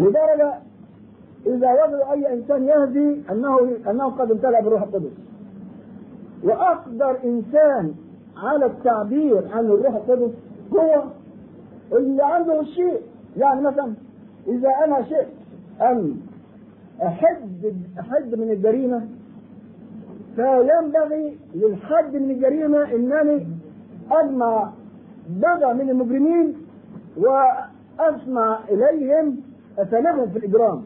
لدرجة إذا وجدوا أي إنسان يهدي أنه أنه قد امتلأ بالروح القدس. وأقدر إنسان على التعبير عن الروح القدس هو اللي عنده الشيء. يعني مثلا إذا أنا شئت أن أحد أحد من الجريمة فينبغي للحد من الجريمة أنني أجمع بضع من المجرمين وأسمع إليهم أساليبهم في الإجرام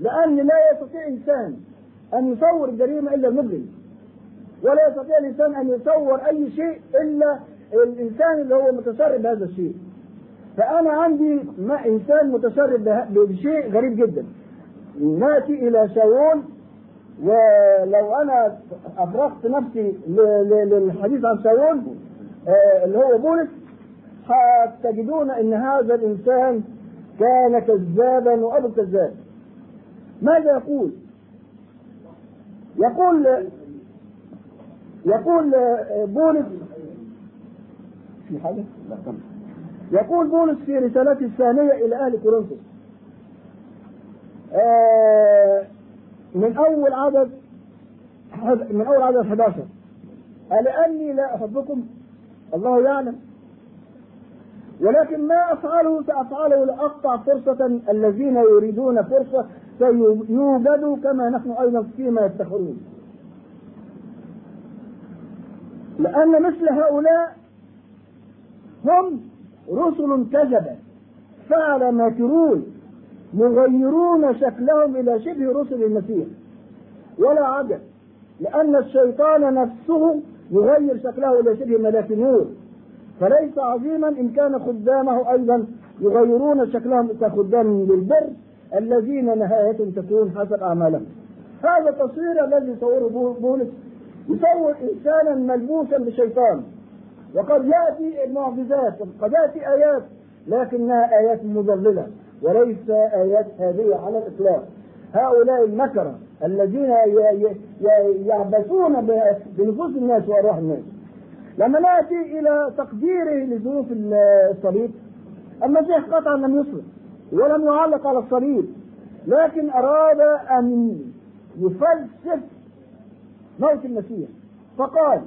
لأن لا يستطيع إنسان أن يصور الجريمة إلا المجرم ولا يستطيع الإنسان أن يصور أي شيء إلا الإنسان اللي هو متسرب بهذا الشيء. فأنا عندي ما إنسان متسرب بشيء غريب جدا. نأتي إلى شاول ولو أنا أفرغت نفسي للحديث عن شاول اللي هو بولس تجدون إن هذا الإنسان كان كذابا وأبو الكذاب ماذا يقول؟ يقول يقول بولس في حاجة؟ لا يقول بولس في رسالته الثانية إلى أهل كورنثوس. من أول عدد من أول عدد 11 ألأني لا أحبكم الله يعلم. ولكن ما أفعله سأفعله لأقطع فرصة الذين يريدون فرصة سيوجدوا كما نحن أيضا فيما يفتخرون. لأن مثل هؤلاء هم رسل كذبة فعل ماكرون مغيرون شكلهم إلى شبه رسل المسيح. ولا عجب لأن الشيطان نفسه يغير شكله إلى شبه ملاك نور. فليس عظيما إن كان خدامه أيضا يغيرون شكلهم كخدام للبر الذين نهايتهم تكون حسب أعمالهم. هذا التصوير الذي يصوره بولس يصور إنسانا ملبوسا بشيطان. وقد يأتي المعجزات وقد يأتي آيات لكنها آيات مضللة وليس آيات هادية على الإطلاق. هؤلاء المكرة الذين يعبثون بنفوس الناس وأرواح الناس. لما نأتي إلى تقديره لظروف الصليب المسيح قطعا لم يصلب ولم يعلق على الصليب لكن أراد أن يفلسف موت المسيح. فقال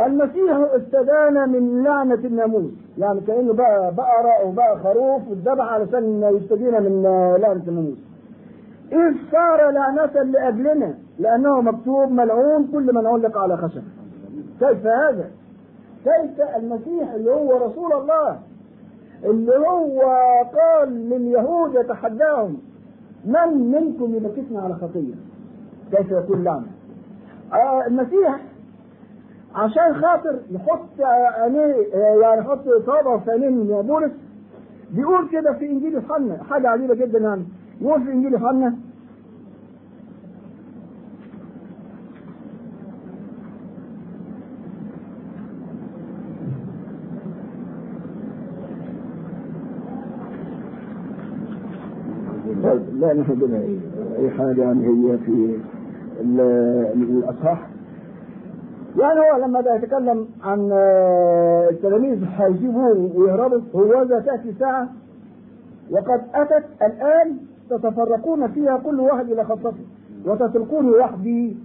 المسيح استدان من لعنة الناموس. يعني كأنه بقى بقرة أو بقى خروف واتذبح علشان يستدين من لعنة الناموس. إذ صار لعنة لأجلنا لأنه مكتوب ملعون كل من علق على خشب. كيف هذا؟ كيف المسيح اللي هو رسول الله اللي هو قال لليهود يتحداهم من منكم يبكتنا على خطية؟ كيف يكون لعنة آه المسيح عشان خاطر يحط عينيه يعني يحط صابعه في عينين بولس بيقول كده في إنجيل يوحنا حاجة عجيبة جدا يعني. يقول في انجيل يوحنا لا نحن أي حاجة يعني هي في الاصحاح يعني هو لما يتكلم عن التلاميذ هيجيبوه ويهربوا هو ذا تأتي ساعة وقد أتت الآن تتفرقون فيها كل واحد إلى خطته وتتركوني وحدي.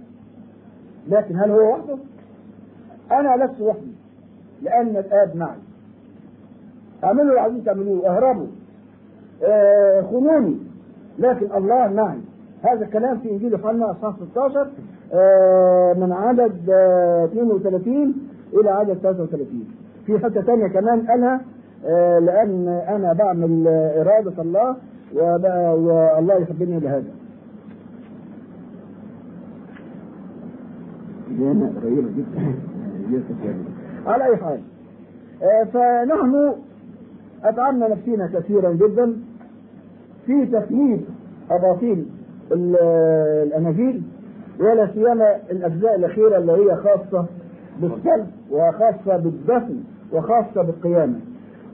لكن هل هو وحده؟ أنا لست وحدي لأن الآب معي. أعملوا اللي عايزين تعملوه اهربوا آه خونوني. لكن الله معي. هذا الكلام في إنجيل يوحنا اصحاح 16 آه من عدد آه 32 إلى عدد 33 في حتة ثانية كمان قالها آه لأن أنا بعمل إرادة الله والله يحبني لهذا. هنا قريبه جدا. على أي حال. فنحن اتعبنا نفسينا كثيرا جدا في تثميد أباطيل الأناجيل ولا سيما الأجزاء الأخيرة اللي هي خاصة بالسلب وخاصة بالدفن وخاصة بالقيامة.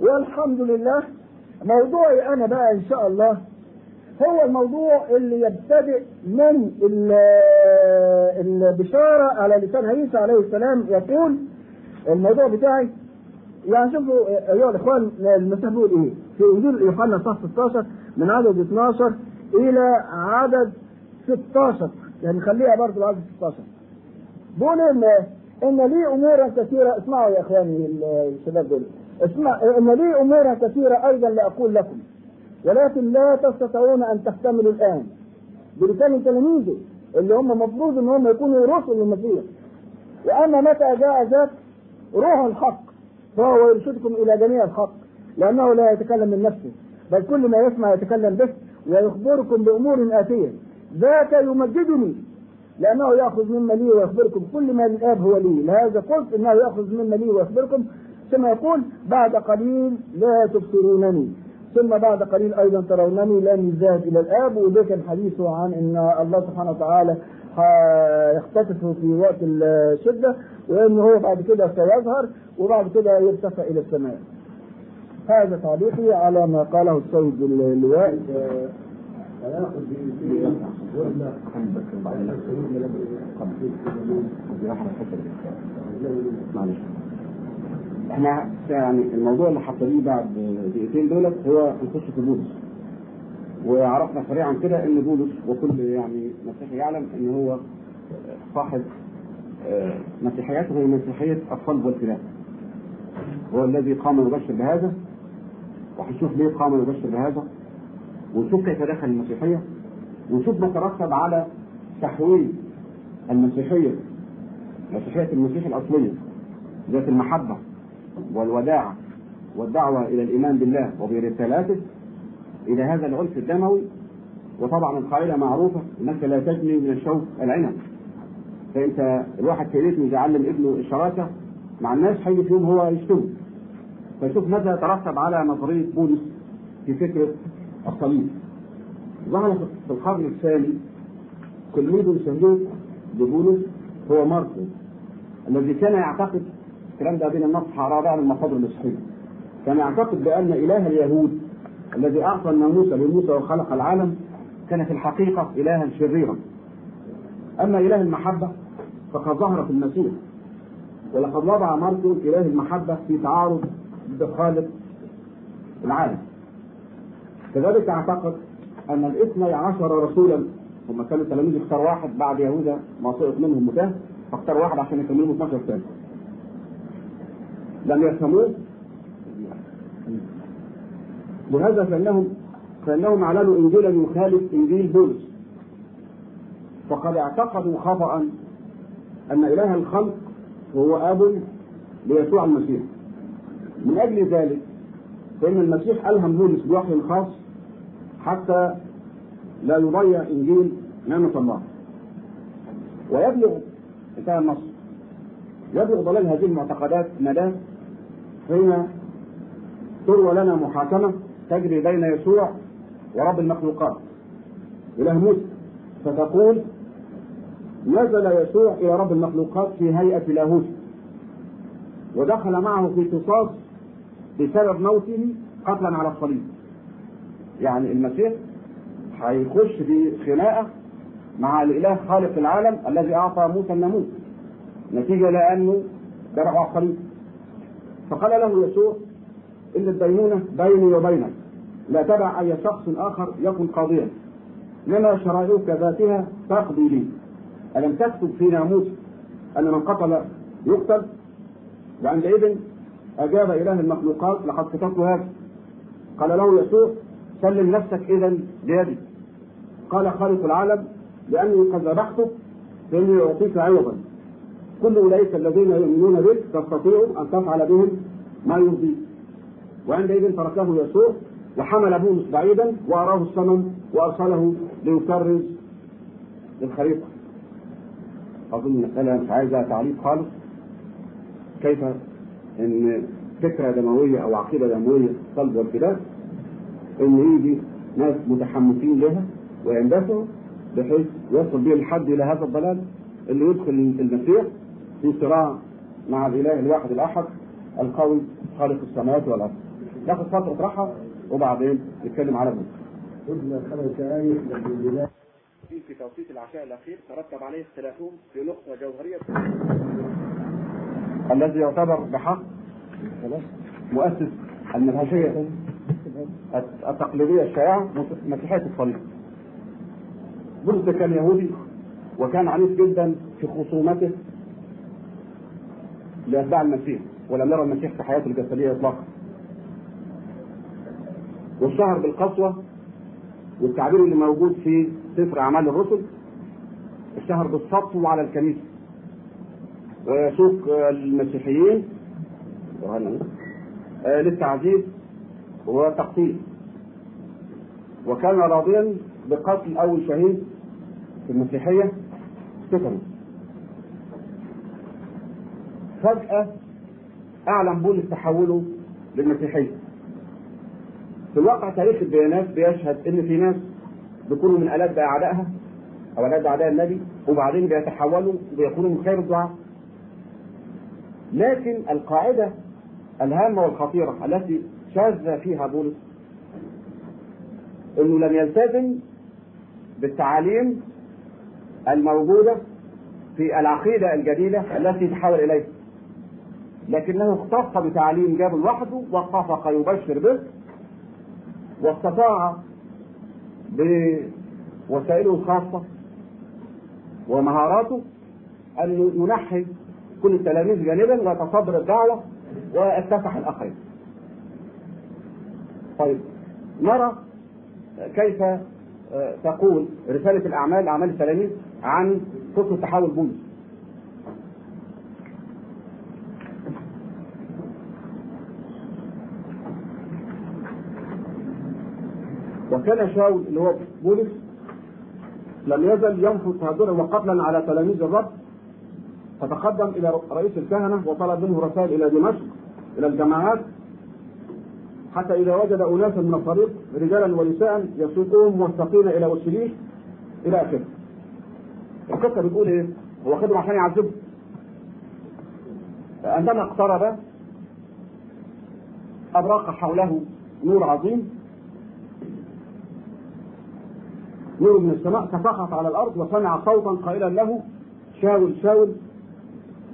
والحمد لله موضوعي أنا بقى إن شاء الله هو الموضوع اللي يبتدئ من البشاره على لسان عيسى عليه السلام يقول الموضوع بتاعي. يعني شوفوا أيها الإخوان المسيح بيقول إيه؟ في انجيل يوحنا صح 16 من عدد 12 إلى عدد 16 يعني خليها برضه عدد 16 بقول ان إن لي أمورا كثيرة. اسمعوا يا إخواني الشباب دول. اسمع إن لي أمورا كثيرة أيضا لاقول لكم ولكن لا تستطيعون أن تحتملوا الآن. بلسان تلاميذه اللي هم المفروض إن هم يكونوا رسل للمسيح. وأما متى جاء ذاك روح الحق فهو يرشدكم إلى جميع الحق لأنه لا يتكلم من نفسه بل كل ما يسمع يتكلم به ويخبركم بأمور آتية. ذاك يمجدني لأنه يأخذ مما لي ويخبركم. كل ما للاب هو لي لهذا قلت إنه يأخذ مما لي ويخبركم. ثم يقول بعد قليل لا تبصرونني. ثم بعد قليل أيضا ترونني لاني ذاهب إلى الآب. وده كان حديثه عن إن الله سبحانه وتعالى يختطف في وقت الشدة وإن هو بعد كده سيظهر وبعد كده يرتفع إلى السماء. هذا تعليقي على ما قاله السيد اللواء. إحنا يعني الموضوع اللي حصليه بعد دقيقتين دولت هو نخش في بولس. وعرفنا سريعا كده إن بولس وكل يعني مسيحي يعلم إن هو صاحب مسيحيته هي مسيحية الصلب والفداء هو الذي قام يبشر بهذا. وهنشوف ليه قام يبشر بهذا. ونشوف كيف دخل المسيحية. ونشوف ما ترتب على تحويل المسيحية مسيحية المسيح الأصلية ذات المحبة. والوداعة والدعوة إلى الإيمان بالله وبرسالاته إلى هذا العنف الدموي. وطبعا القاعدة معروفة إنك لا تجني من الشوك العنب. فأنت الواحد في بيته يعلم ابنه الشراكة مع الناس هيجي في يوم هو يشتم. فشوف ماذا يترتب على نظرية بولس في فكرة الصليب. ظهر في القرن الثاني تلميذ شهيد لبولس هو ماركو الذي كان يعتقد الكلام ده بين النص حرارة من المصادر المسيحية كان يعتقد بأن إله اليهود الذي أعطى الناموس لموسى وخلق العالم كان في الحقيقة إلها شريرا. أما إله المحبة فقد ظهر في المسيح. ولقد وضع ماركو إله المحبة في تعارض بخالق العالم. كذلك أعتقد أن الاثني عشر رسولا هم كانوا تلاميذ اختار واحد بعد يهوذا ما سقط منهم متاه فاختار واحد عشان يكملوا 12 سنة لم يفهموه؟ لهذا فانهم فإنهم أعلنوا انجيلا يخالف إنجيل بولس. فقد اعتقدوا خطأ أن إله الخلق هو آب ليسوع المسيح. من أجل ذلك فإن المسيح ألهم بولس بوحي خاص حتى لا يضيع إنجيل نعمة الله. ويبلغ انتهى النص يبلغ ضلال هذه المعتقدات مداه حين تروى لنا محاكمة تجري بين يسوع ورب المخلوقات. إله موسى فتقول نزل يسوع إلى رب المخلوقات في هيئة لاهوت ودخل معه في قصاص بسبب موته قتلا على الصليب. يعني المسيح هيخش في خناقة مع الإله خالق العالم الذي أعطى موسى الناموس نتيجة لأنه ذبحه على الصليب. فقال له يسوع إن الدينونة بيني وبينك لا تدع أي شخص آخر يكن قاضيا. لما شرائعك ذاتها تقضي لي. ألم تكتب في ناموس أن من قتل يقتل؟ وعندئذ أجاب إله المخلوقات لقد كتبت هذا. قال له يسوع سلم نفسك إذا بيدي. قال خالق العالم لأني قد ذبحتك فإني أعطيك عوضا. كل أولئك الذين يؤمنون بك تستطيع أن تفعل بهم ما يرضيك وعندئذ تركه يسوع وحمل بولس بعيدا وأراه الصنم وأرسله ليكرز للخريطة. أظن المسألة مش عايزة تعليق خالص. كيف إن فكرة دموية أو عقيدة دموية صلب وارتداد إن يجي ناس متحمسين لها ويندفعوا بحيث يصل به الحد إلى هذا الضلال اللي يدخل المسيح في صراع مع الإله الواحد الأحد. القوي خالق السماوات والأرض. ناخد فترة راحة وبعدين نتكلم على ابنك. قلنا خمس آية في توقيت العشاء الأخير ترتب عليه اختلافهم في نقطة جوهرية الذي يعتبر بحق مؤسس المنهجية التقليدية الشائعة مسيحية الصليب. بولس كان يهودي وكان عنيف جدا في خصومته لأتباع المسيح ولم يرى المسيح في حياته الجسدية اطلاقا. واشتهر بالقسوة والتعبير اللي موجود في سفر أعمال الرسل اشتهر بالسطو على الكنيسة. ويسوق المسيحيين للتعذيب وتقتيل. وكان راضيا بقتل أول شهيد في المسيحية ستيفانوس. فجأة أعلن بولس تحوله للمسيحية. في الواقع تاريخ الديانات بيشهد إن في ناس بيكونوا من ألد أعدائها أو ألد أعداء النبي وبعدين بيتحولوا وبيكونوا من خير الدعاء. لكن القاعدة الهامة والخطيرة التي شاذ فيها بولس إنه لم يلتزم بالتعاليم الموجودة في العقيدة الجديدة التي تحول إليها لكنه اختص بتعليم جاب لوحده واتفق يبشر به واستطاع بوسائله الخاصة ومهاراته أن ينحي كل التلاميذ جانبا ويتصدر الدعوة ويكتسح الآخرين. طيب نرى كيف تقول رسالة الأعمال أعمال التلاميذ عن قصة تحول بولس. وكان شاول اللي هو بولس لم يزل ينفض تهجرا وقتلا على تلاميذ الرب فتقدم إلى رئيس الكهنة وطلب منه رسائل إلى دمشق إلى الجماعات حتى إذا وجد اناسا من الطريق رجالا ونساء يسوقهم موثقين إلى اورشليم إلى آخره. القصة بتقول إيه؟ هو خدهم عشان يعذبهم. عندما اقترب أبرق حوله نور عظيم نور من السماء فسقط على الأرض وسمع صوتا قائلا له شاول شاول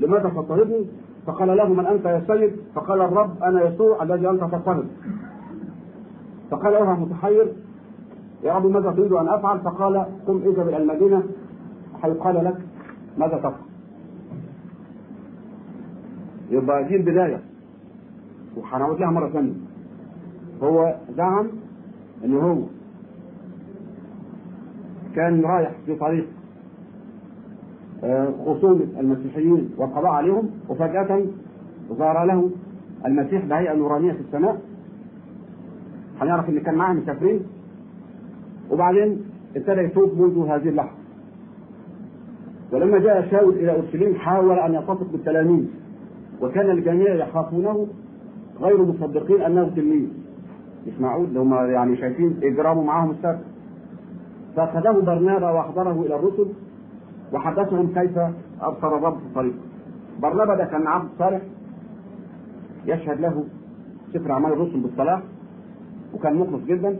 لماذا تضطهدني؟ فقال له من أنت يا سيد؟ فقال الرب أنا يسوع الذي أنت تضطهد. فقال أيها متحير يا رب ماذا تريد أن أفعل؟ فقال قم اذهب إلى المدينة حيقال لك ماذا تفعل؟ يبقى دي البداية وهنعود لها مرة ثانية. هو زعم إن هو كان رايح في طريق خصومة المسيحيين والقضاء عليهم وفجأة ظهر له المسيح بهيئة نورانية في السماء. هنعرف إن كان معاه مسافرين؟ وبعدين ابتدى يتوب منذ هذه اللحظة. ولما جاء شاول إلى أورشليم حاول أن يلتصق بالتلاميذ وكان الجميع يخافونه غير مصدقين أنه تلميذ مش معقول هم يعني شايفين إجرامه معاهم السبب فأخذه برنابا واحضره إلى الرسل وحدثهم كيف أبصر الرب في الطريق. برنابا ده كان عبد صالح يشهد له سفر أعمال الرسل بالصلاح وكان مخلص جدا.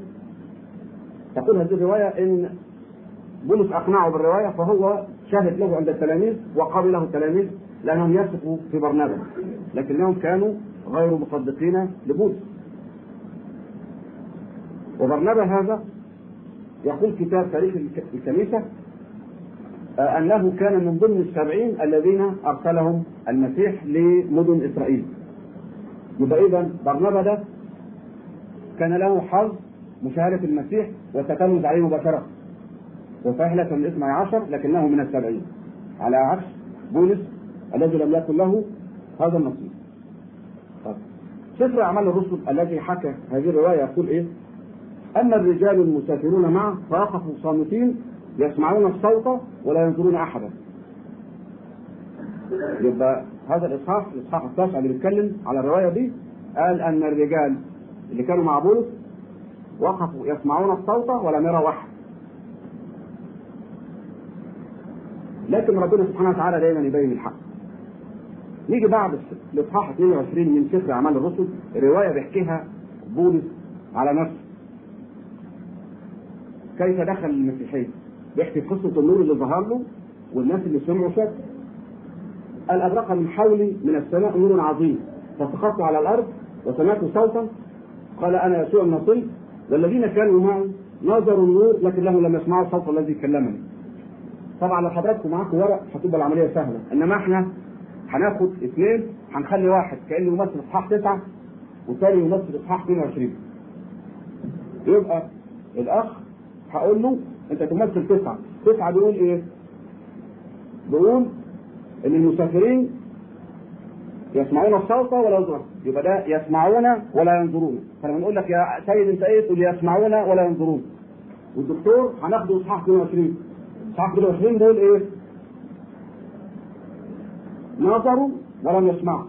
تقول هذه الرواية إن بولس أقنعه بالرواية فهو شاهد له عند التلاميذ وقبله التلاميذ لأنهم يثقوا في برنابا لكنهم كانوا غير مصدقين لبولس. وبرنابا هذا يقول كتاب تاريخ الكنيسة أنه كان من ضمن السبعين الذين أرسلهم المسيح لمدن إسرائيل يبقى إذا برنابا ده كان له حظ مشاهدة المسيح والتتلمذ عليه مباشرة ليس من الاثنى عشر لكنه من السبعين على عكس بولس الذي لم يكن له هذا النصيب طيب. سفر أعمال الرسل الذي حكى هذه الرواية يقول إيه؟ أما الرجال المسافرون معه فوقفوا صامتين يسمعون الصوت ولا ينظرون أحدا. يبقى هذا الإصحاح الإصحاح التاسع اللي بيتكلم على الرواية دي قال أن الرجال اللي كانوا مع بولس وقفوا يسمعون الصوت ولم يروا أحد. لكن ربنا سبحانه وتعالى دايما يبين الحق. نيجي بعد الإصحاح 22 من سفر أعمال الرسل رواية بيحكيها بولس على نفسه. كيف دخل المسيحية بيحكي قصة النور اللي ظهر له والناس اللي سمعوا شك قال أبرق من حولي من السماء نور عظيم. فسقطت على الأرض وسمعت صوتا. وقال أنا يسوع النصير والذين كانوا معه نظروا النور لكنهم لم يسمعوا الصوت الذي كلمني. طبعا لو حضراتكم معاكم ورق هتبقى العملية سهلة. إنما إحنا هناخد اثنين هنخلي واحد كأنه يمثل اصحاح تسعة والثاني يمثل اصحاح 22 يبقى الأخ هقول له انت تمثل تسعة. تسعة بيقول إيه؟ بيقول ان المسافرين يسمعون الصوت ولا ينظرون. يبقى ده يسمعون ولا ينظرون. فلما نقول لك يا سيد انت إيه؟ تقول يسمعون ولا ينظرون. والدكتور هناخده اصحاح 22 اصحاح 22 دول إيه؟ نظروا ولم يسمعوا.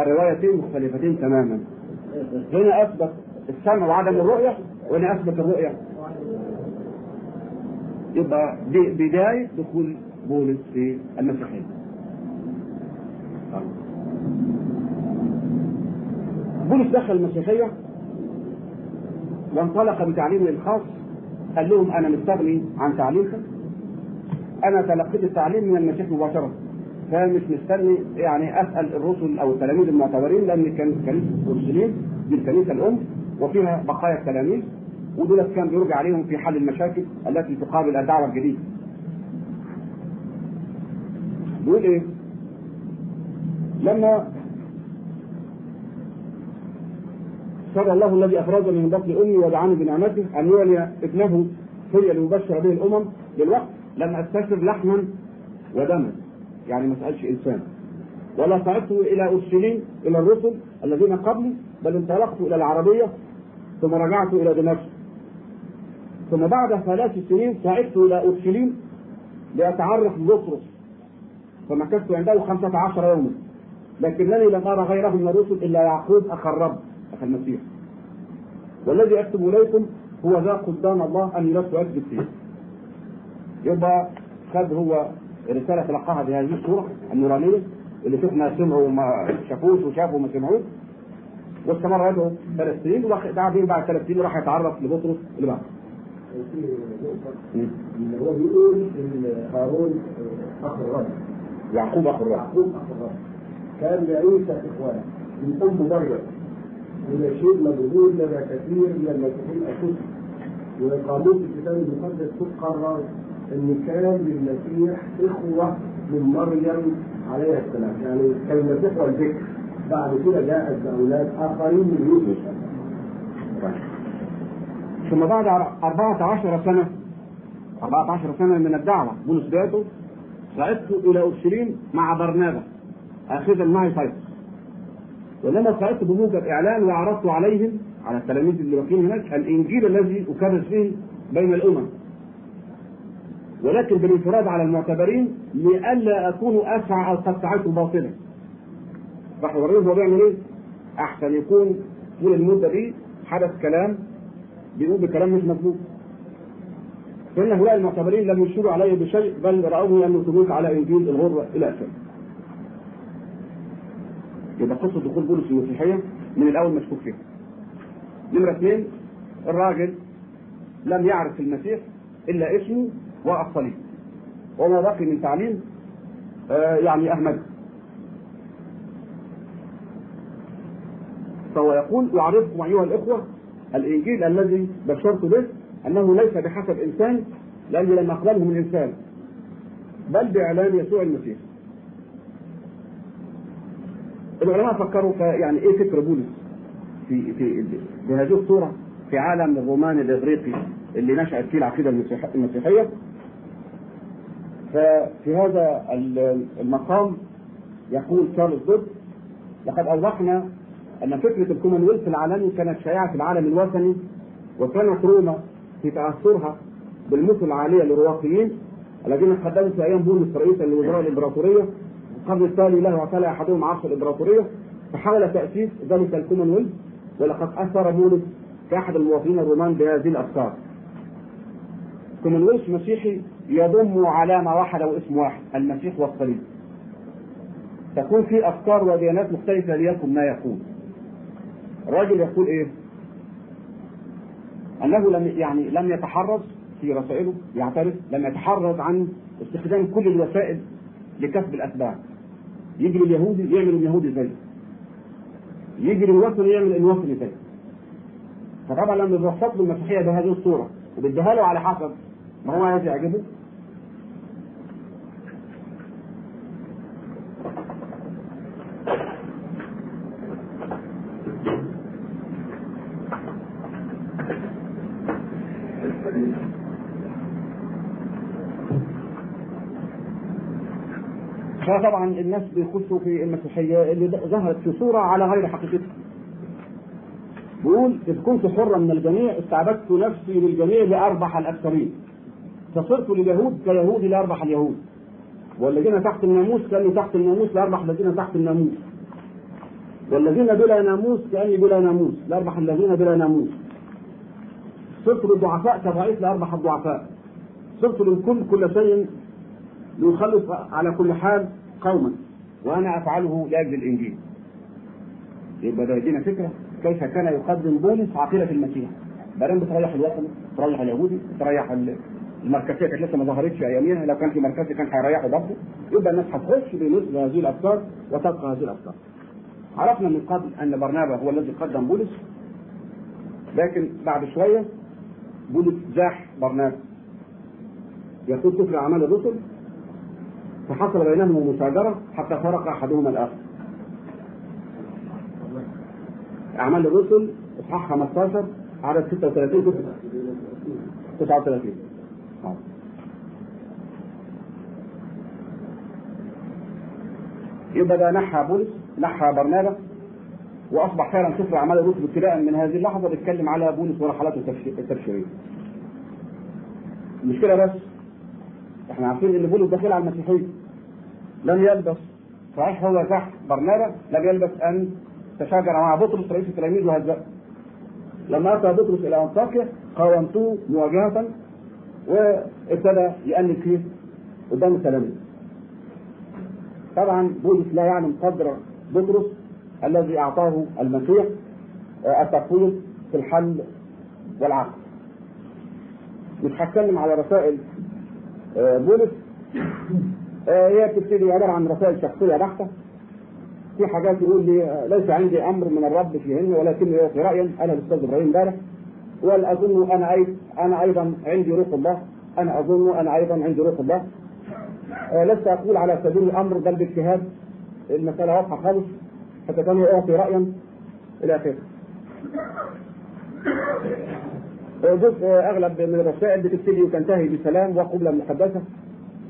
الروايتين مختلفتين تماما. هنا أثبت السمع وعدم الرؤية وهنا أثبت الرؤية. يبقى دي بداية دخول بولس في المسيحية. بولس دخل المسيحية وانطلق بتعليمه الخاص قال لهم أنا مستغني عن تعليمكم. أنا تلقيت التعليم من المسيح مباشرة. فمش مستني يعني أسأل الرسل أو التلاميذ المعتبرين لأن كان كنيسة اورشليم دي الكنيسة الأم. وفيها بقايا التلاميذ ودول كان بيرجع عليهم في حل المشاكل التي تقابل الدعوة الجديدة. بيقول إيه؟ لما شرع الله الذي اخرجني من بطن أمي ودعاني بنعمته أن يولي ابنه في ليبشر به الأمم للوقت لم استشر لحما ودما يعني ما سألش إنسان ولا صعدت إلى اورشليم إلى الرسل الذين قبلي بل انطلقت إلى العربية ثم رجعت إلى دمشق. ثم بعد ثلاث سنين صعدت إلى أورشليم لأتعرف ببطرس فمكثت عنده خمسة عشر يوما. لكنني لم أرى غيره من الرسل إلا يعقوب أخ الرب أخ المسيح. والذي أكتب إليكم هو ذا قدام الله أني لست أكذب فيه. يبقى خد هو رسالة تلقاها بهذه الصورة النورانية اللي شفنا سمعوا وما شافوش وشافوا وما سمعوش. واستمر يدعو ثلاث سنين وبعدين بعد ثلاث سنين راح يتعرف لبطرس اللي بعده. هو بيقول ان هارون اخ الرب يعقوب أخو الرب. يعقوب اخ الرب كان لعيسى اخوان من أم مريم. وده شيء مجهول لدى كثير من المسيحيين الكتب وقاموس الكتاب المقدس تقرر إن كان للمسيح إخوة من مريم عليها السلام. يعني كان المسيح والذكر بعد كده جاءت باولاد آخرين من يوسف. ثم بعد 14 سنة 14 سنة من الدعوة. بولس بيته صعدت إلى أورشليم مع برنابا آخذا معي تيتوس ولما صعدت بموجب إعلان وعرضت عليهم على التلاميذ اللي واقفين هناك الإنجيل الذي أكرس فيه بين الأمم. ولكن بالانفراد على المعتبرين لئلا أكون أسعى أو قد سعيت باطلا. راح يوريهم هو بيعمل إيه؟ أحسن يكون طول المدة دي حدث كلام بيقول بكلام مش مظبوط فإن هؤلاء المعتبرين لم يشيروا عليه بشيء بل رأوه أنه على إنجيل الغرة إلى آخره. يبقى قصة دخول بولس المسيحية من الأول مشكوك فيها. نمرة اثنين الراجل لم يعرف المسيح إلا اسمه والصليب. وما بقي من تعليم آه يعني أحمد. فهو يقول أعرفكم أيها الإخوة الإنجيل الذي بشرت به أنه ليس بحسب إنسان لأني لم أقبله من إنسان بل بإعلان يسوع المسيح. العلماء فكروا يعني إيه فكر بولس؟ في في بهذه الصورة في عالم الرومان الإغريقي اللي نشات فيه العقيدة المسيحية. ففي هذا المقام يقول تشارلز دود لقد أوضحنا أن فكرة الكومنولث العالمي كانت شائعة في العالم الوثني وكانت روما في تأثرها بالمثل العاليه للرواقيين الذين قدموا في أيام بولس رئيسا لوزراء الإمبراطورية القرن التالي له اعتلى أحدهم عرش الإمبراطورية فحاول تأسيس ذلك الكومنولث ولقد تأثر بولس كاحد المواطنين الرومان بهذه الأفكار. كومنولث مسيحي يضم علامة واحدة واسم واحد المسيح والصليب. تكون في أفكار وديانات مختلفة ليكن ما يكون. الراجل يقول إيه؟ أنه لم يعني لم يتحرز في رسائله يعترف لم يتحرز عن استخدام كل الوسائل لكسب الاتباع. يجي اليهودي يعمل اليهودي زيه. يجري الوثن يعمل الوثن تاني فطبعا لما بيوصف له المسيحية بهذه الصورة وبيديها له على حسب ما هو عايز يعجبه فطبعا الناس بيخشوا في المسيحيه اللي ظهرت في صورة على غير حقيقتها. بيقول إذ كنت حرا من الجميع استعبدت نفسي للجميع لأربح الأكثرين. فصرت لليهود كيهود لأربح اليهود. والذين تحت الناموس كأني تحت الناموس لأربح الذين تحت الناموس. والذين بلا ناموس كأني بلا ناموس لأربح الذين بلا ناموس. صرت للضعفاء كضعيف لأربح الضعفاء. صرت للكل كل شيء ليخلص على كل حال قوما وأنا أفعله لاجل الانجيل. يبقى ده يدينا فكرة كيف كان يقدم بولس عقيده المسيح. بعدين بتريح الوطن، تريح اليهودي، تريح المركزية كانت لسه ما ظهرتش أياميها لو كان في مركزي كان هيريحوا برضه يبقى الناس هتخش بمثل هذه الأفكار وتبقى هذه الأفكار. عرفنا من قبل أن برنابا هو الذي قدم بولس لكن بعد شوية بولس زاح برنابا يقول سفر أعمال الرسل فحصل بينهم مساجرة حتى فرق أحدهما الآخر. أعمال الرسل إصحاح 15 عدد 36 39 يبقى ده نحى بولس نحى برنابا وأصبح فعلا سفر أعمال الرسل ابتداء من هذه اللحظة بيتكلم على بولس ورحلاته التبشيرية. المشكلة بس إحنا عارفين ان بولس داخل على المسيحيه لم يلبس صحيح هو تحت برنابا لم يلبس أن تشاجر مع بطرس رئيس التلاميذ وهزأه لما أتى بطرس إلى أنطاكيا قاومتوه مواجهة وابتدى يأنب فيه قدام التلاميذ. طبعا بولس لا يعلم قدر بطرس الذي أعطاه المسيح التفويض في الحل والعقل مش هتكلم على رسائل بولس هي بتبتدي عبارة عن رسائل شخصية بحتة. في حاجات يقول لي ليس عندي أمر من الرب فيهن ولكني يعطي رايا أنا الأستاذ إبراهيم امبارح. واظن أنا أيضا أنا أيضا عندي روح الله؟ أنا أظن أنا أيضا عندي روح الله. لست أقول على سبيل الأمر بل باجتهاد. المسألة واضحة خالص حتى كان يعطي رايا. إلى آخره. جزء أغلب من الرسائل بتبتدي وتنتهي بسلام وقبله مقدسه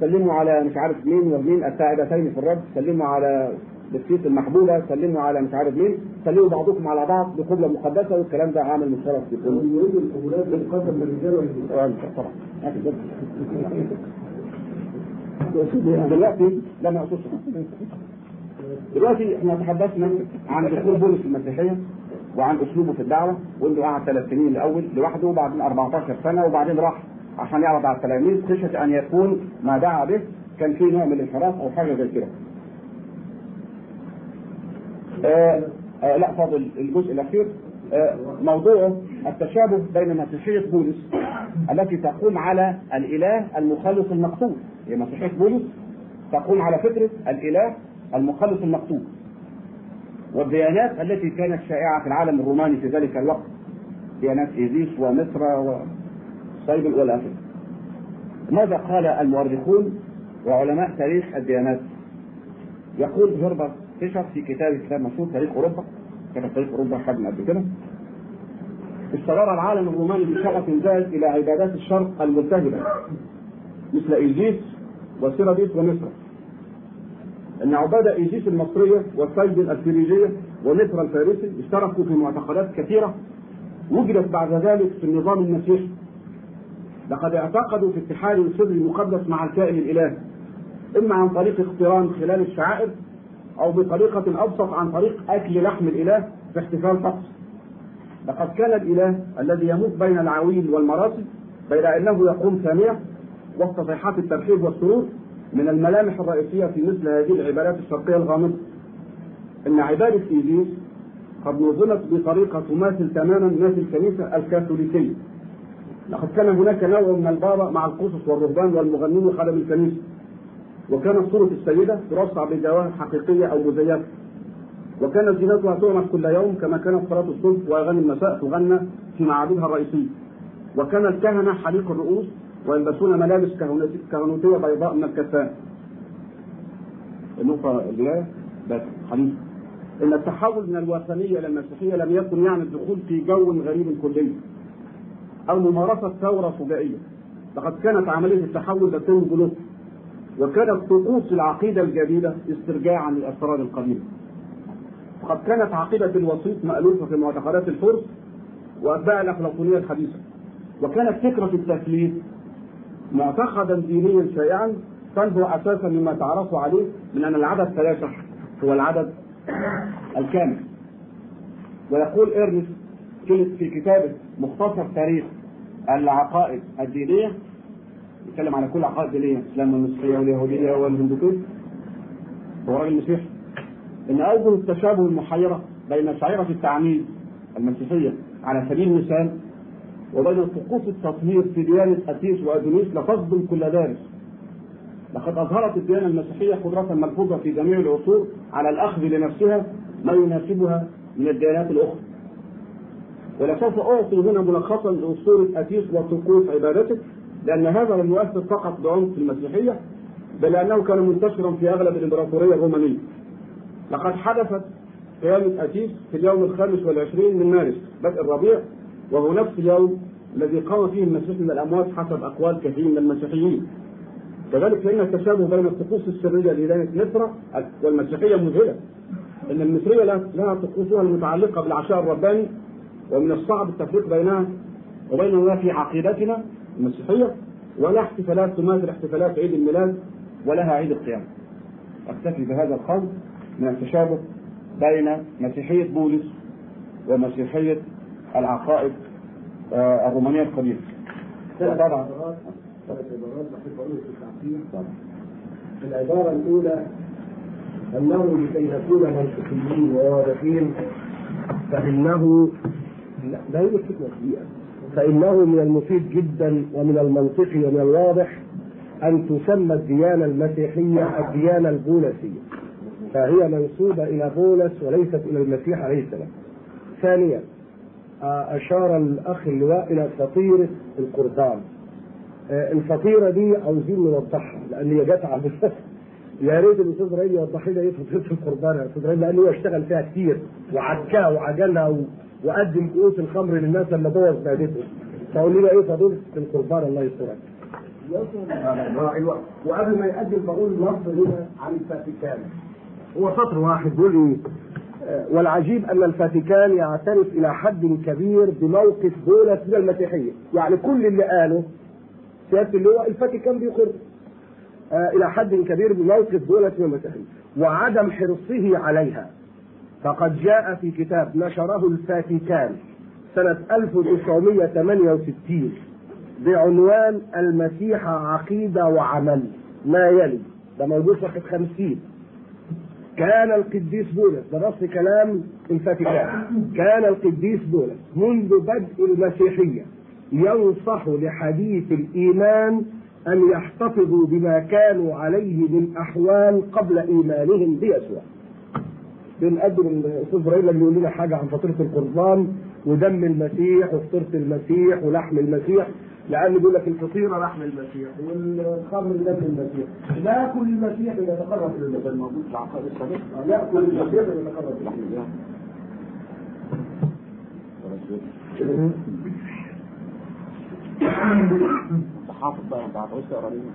سلموا على مش عارف مين ومين الساعدتين في الرب سلموا على بسكيت المحبوبة. سلموا على مش عارف مين. سلموا بعضكم على بعض بقبله مقدسه والكلام ده عامل مشترك في كل والنساء طبعا دلوقتي لا ما دلوقتي إحنا تحدثنا عن دخول بولس المسيحية. وعن أسلوبه في الدعوة وإنه قعد ثلاث سنين الأول لوحده وبعدين 14 سنة وبعدين راح عشان يعرض على التلاميذ خشيه أن يكون ما دعا به كان فيه نوع من الانحراف أو حاجة زي كده. آه آه لا فاضل الجزء الأخير. آه موضوعه التشابه بين مسيحية بولس التي تقوم على الإله المخلص المقتول. هي مسيحية بولس تقوم على فكرة الإله المخلص المقتول. والديانات التي كانت شائعة في العالم الروماني في ذلك الوقت ديانات إيزيس ومصر والى اخره. ماذا قال المؤرخون وعلماء تاريخ الديانات؟ يقول هربرت فيشر في كتاب كتاب مشهور تاريخ أوروبا كتب تاريخ أوروبا خدنا قبل كده استمر العالم الروماني بشغف زائد إلى عبادات الشرق الملتهبة مثل إيزيس وسيرابيس ومثرا إن عبادة ايزيس المصرية والسيدة الفريجيه ومثرا الفارسي اشتركوا في معتقدات كثيرة وجدت بعد ذلك في النظام المسيحي. لقد اعتقدوا في اتحاد السر المقدس مع الكائن الالهي إما عن طريق اقتران خلال الشعائر أو بطريقة أبسط عن طريق أكل لحم الإله في احتفال طقس لقد كان الإله الذي يموت بين العويل والمراسي بين إنه يقوم ثانية وسط صيحات الترحيب والسرور من الملامح الرئيسية في مثل هذه العبادات الشرقية الغامضة. إن عبادة ايزيس قد نظمت بطريقة تماثل تماما ما في الكنيسة الكاثوليكية. لقد كان هناك نوع من البابا مع القصص والرهبان والمغنين وخدم الكنيسة. وكانت صورة السيدة ترصع بجواهر حقيقية أو مزيفة. وكانت زينتها تعمل كل يوم كما كانت صلاة الصبح وأغاني المساء تغنى في معابدها الرئيسية. وكان الكهنة حليق الرؤوس ويلبسون ملابس كهنوتية بيضاء من الكتان النقطة البداية بس حديث إن التحول من الوثنية إلى المسيحية لم يكن يعني الدخول في جو غريب كلي أو ممارسة ثورة فجائية. لقد كانت عملية التحول تتم بلطف وكانت طقوس العقيدة الجديدة استرجاعا للأسرار القديمة. وقد كانت عقيدة الوسيط مألوفة في معتقدات الفرس وأتباع الافلاطونيه الحديثة. وكانت فكرة التثليث معتقدا دينيا شائعا تنبع أساسا مما تعرفوا عليه من أن العدد ثلاثة هو العدد الكامل. ويقول إرنس في كتابه مختصر تاريخ العقائد الدينية يتكلم على كل العقائد الدينية الإسلام والمسيحية واليهودية والهندوكية هو راجل مسيحي. إن أوجه التشابه المحيرة بين شعيرة التعميد المسيحية على سبيل المثال وبين طقوس التطهير في ديانة أتيس وأدونيس لتصدم كل دارس لقد أظهرت الديانة المسيحية قدرة ملحوظة في جميع العصور على الأخذ لنفسها ما يناسبها من الديانات الأخرى. ولسوف أعطي هنا ملخصا لأسطورة أتيس وطقوس عبادته لأن هذا لم يؤثر فقط بعمق في المسيحية بل أنه كان منتشرا في أغلب الإمبراطورية الرومانية. لقد حدثت قيامة أتيس في اليوم الخامس والعشرين من مارس بدء الربيع وهو نفس اليوم الذي قام فيه المسيح من الأموات حسب أقوال كثير من المسيحيين كذلك فإن التشابه بين الطقوس السرية لديانة مصر والمسيحية مذهلة إن المصرية لها طقوسها المتعلقة بالعشاء الرباني ومن الصعب التفريق بينها وبين ما في عقيدتنا المسيحية ولا احتفالات تماثل احتفالات عيد الميلاد ولها عيد القيامة. أكتفي بهذا القول من التشابه بين مسيحية بولس ومسيحية العقائد آه، الرومانية القديمة. طبعا ثلاث عبارات بحب في العبارة الأولى انه لكي نكون منطقيين وواضحين فإنه لا يوجد فتنة فإنه من المفيد جدا ومن المنطقي ومن الواضح أن تسمى الديانة المسيحية الديانة البولسية فهي منسوبة إلى بولس وليست إلى المسيح عليه السلام. ثانيا أشار الأخ اللواء إلى فطيره القربان الفطيره دي عاوزين نوضحها لأن هي جت على يا ريت الأستاذ إبراهيم يوضح لنا إيه فطيره القربان يا أستاذ إبراهيم لأن هو اشتغل فيها كتير وعكاها وعجنها و... وقدم كؤوس الخمر للناس لما بوظ معدته فقول لنا إيه فضيلة القربان الله يسترك. وقبل ما يقدم بقول نص هنا عن الفاتيكان. هو سطر واحد بيقول إيه؟ والعجيب أن الفاتيكان يعترف إلى حد كبير بموقف بولس من المسيحيه يعني كل اللي قاله سياده اللواء الفاتيكان بيقر. آه إلى حد كبير بموقف دولة المسيحية وعدم حرصه عليها. فقد جاء في كتاب نشره الفاتيكان سنة 1968 بعنوان المسيح عقيدة وعمل. ما يلي. ده موجود صفحة 50 كان القديس بولس ده نص كلام الفاتيكان كان القديس بولس منذ بدء المسيحية ينصح لحديث الإيمان أن يحتفظوا بما كانوا عليه من أحوال قبل إيمانهم بيسوع. بنقدم الأستاذ إبراهيم اللي يقول لنا حاجة عن فطيرة القربان ودم المسيح وفطيرة المسيح ولحم المسيح لأن بيقول لك الفطيرة لحم المسيح والخمر دم المسيح. لا كل المسيح يتقرب إلى المسيح الموجود في العقائد السابقة. لا كل المسيح يتقرب إلى المسيح. حافظ بقى انت هتعوز تقرا ليه؟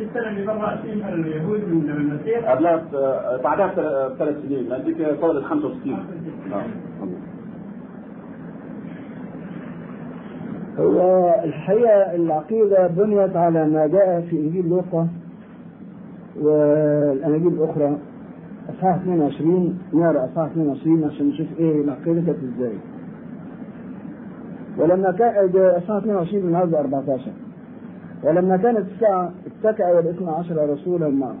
اللي برا فيها اليهود من المسيح. قبلها بعدها بثلاث سنين. دي صارت 65 هو الحقيقة العقيدة بنيت على ما جاء في إنجيل لوقا والأناجيل الأخرى أصحاح 22 نقرأ أصحاح 22 عشان نشوف إيه العقيدة كانت إزاي. ولما كان أصحاح 22 النهارده 14 ولما كانت الساعة اتكأ والإثنى عشر رسولا معه.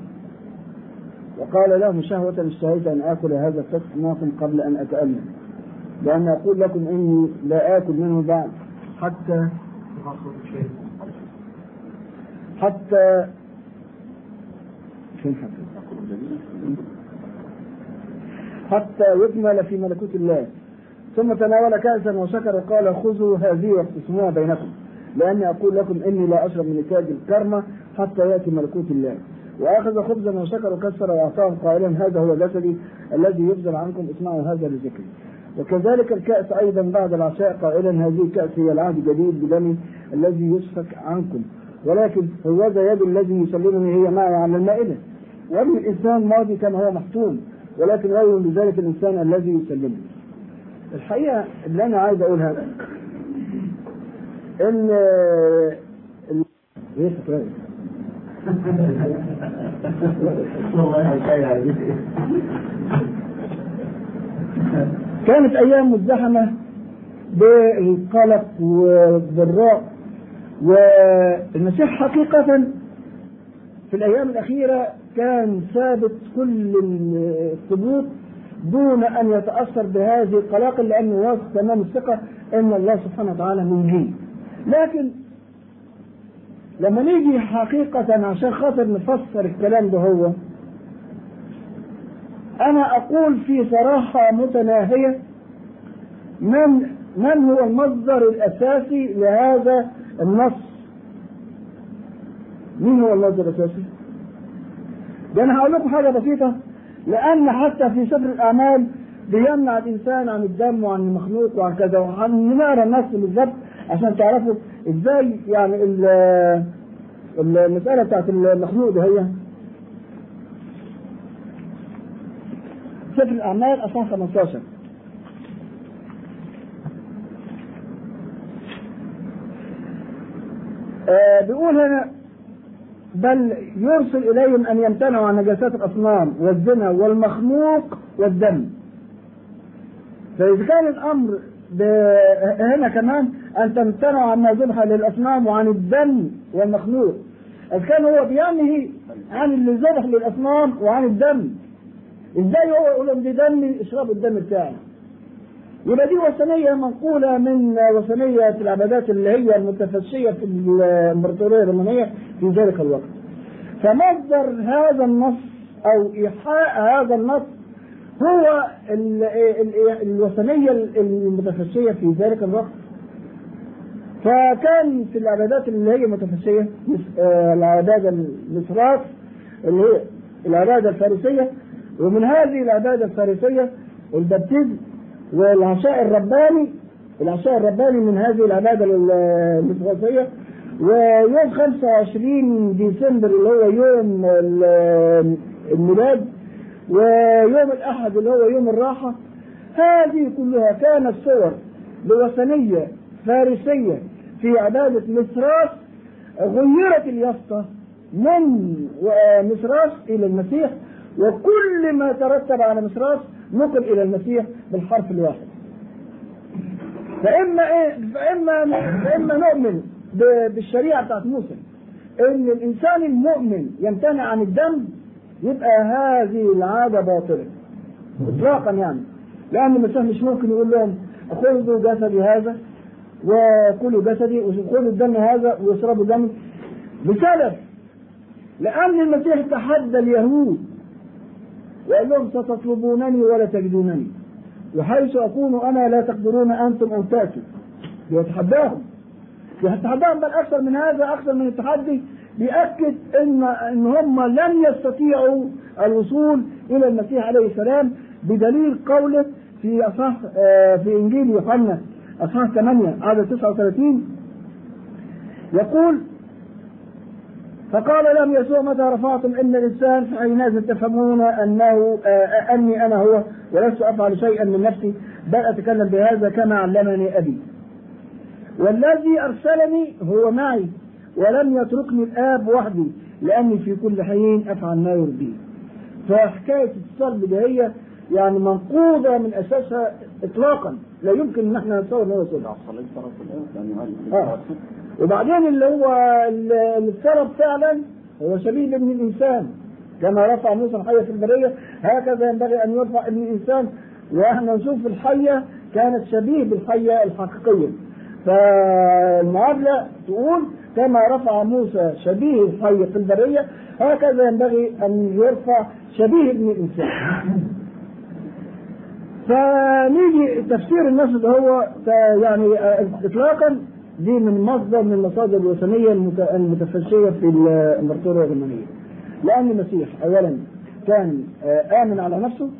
وقال لهم شهوة اشتهيت أن آكل هذا الفسق معكم قبل أن أتألم لأن أقول لكم إني لا آكل منه بعد. حتى حتى حتى؟ حتى يكمل في ملكوت الله. ثم تناول كأسا وشكر وقال خذوا هذه واقتسموها بينكم. لأني أقول لكم إني لا أشرب من نتاج الكرمة حتى يأتي ملكوت الله. وأخذ خبزا وشكر وكسر وأعطاهم قائلا هذا هو جسدي الذي يبذل عنكم اسمعوا هذا لذكري وكذلك الكأس أيضا بعد العشاء قائلا هذه الكأس هي العهد الجديد بدمي الذي يسفك عنكم. ولكن هوذا يد الذي يسلمني هي معي على المائدة وابن الإنسان ماضي كما هو محتوم ولكن غير بذلك الإنسان الذي يسلمني. الحقيقة اللي أنا عايز أقولها فترة؟ كانت أيام مزدحمة بالقلق والضراء والمسيح حقيقة في الأيام الأخيرة كان ثابت كل الثبوت دون أن يتأثر بهذه القلاقل لأنه واثق تمام الثقة أن الله سبحانه وتعالى منجيه لكن لما نيجي حقيقة عشان خاطر نفسر الكلام ده هو أنا أقول في صراحة متناهية من من هو المصدر الأساسي لهذا النص؟ مين هو المصدر الأساسي؟ ده أنا هقول لكم حاجة بسيطة لأن حتى في سفر الأعمال بيمنع الإنسان عن الدم وعن المخلوق وعن كذا وهنقرا النص بالظبط عشان تعرفوا إزاي يعني ال- المسألة بتاعت المخلوق ده هي. سفر الأعمال أصحاح 15 آه بيقول هنا بل يرسل إليهم أن يمتنعوا عن نجاسات الأصنام والزنا والمخلوق والدم. فإذا كان الأمر هنا كمان أن تمتنعوا عما ذبح للأصنام وعن الدم والمخلوق. إذا كان هو بينهي عن اللي ذبح للأصنام وعن الدم. إزاي هو يقول لهم دي دمي اشربوا الدم بتاعي يبقى دي وثنية منقولة من وثنية العبادات اللي هي المتفشية في الإمبراطورية الرومانية في ذلك الوقت. فمصدر هذا النص أو إيحاء هذا النص هو ال- ال- الوثنية المتفشية في ذلك الوقت. فكان في العبادات اللي هي متفشية مس- آه، العبادة المصراف اللي هي العبادة الفارسية ومن هذه العبادة الفارسية البابتيزم والعشاء الرباني العشاء الرباني من هذه العبادة المصرفية ويوم 25 ديسمبر اللي هو يوم ال- الميلاد ويوم الأحد اللي هو يوم الراحة هذه كلها كانت صور لوثنية فارسية في عبادة مصراس غيرت اليافطة من مصراس إلى المسيح وكل ما ترتب على مصراس نقل إلى المسيح بالحرف الواحد. فإما إيه فإما فإما نؤمن بالشريعة بتاعت موسى إن الإنسان المؤمن يمتنع عن الدم يبقى هذه العادة باطلة إطلاقا يعني. لأن المسيح مش ممكن يقول لهم خذوا جسدي هذا وكلوا جسدي وخذوا الدم هذا واشربوا دمي بسبب لأن المسيح تحدى اليهود وقال لهم ستطلبونني ولا تجدونني وحيث أكون أنا لا تقدرون أنتم أن تأتوا. بيتحداهم يتحداهم بل أكثر من هذا أكثر من التحدي بيأكد إن إن هم لن يستطيعوا الوصول إلى المسيح عليه السلام بدليل قوله في أصحاح آه، في إنجيل يوحنا. أصحاح 8 عدد 39 يقول فقال لهم يسوع متى رفعتم ان الإنسان فحينئذ تفهمون أنه آه أني أنا هو ولست أفعل شيئا من نفسي بل أتكلم بهذا كما علمني أبي. والذي أرسلني هو معي ولم يتركني الآب وحدي لأني في كل حين أفعل ما يرضيه. فحكاية الصلب دي هي يعني منقوضة من أساسها اطلاقا. لا يمكن إن إحنا نتصور إن هو صلب. آه. وبعدين اللي هو افترض فعلا هو شبيه بابن الإنسان. كما رفع موسى الحية في البرية هكذا ينبغي أن يرفع ابن الإنسان. وإحنا نشوف الحية كانت شبيه بالحية الحقيقية. فالمعادلة تقول كما رفع موسى شبيه الحي في البرية هكذا ينبغي أن يرفع شبيه ابن الإنسان. فنيجي تفسير النص ده هو يعني اطلاقا دي من مصدر من المصادر الوثنية المت- المتفشيه في الامبراطورية الرومانية. لأن المسيح اولا كان آه، آمن على نفسه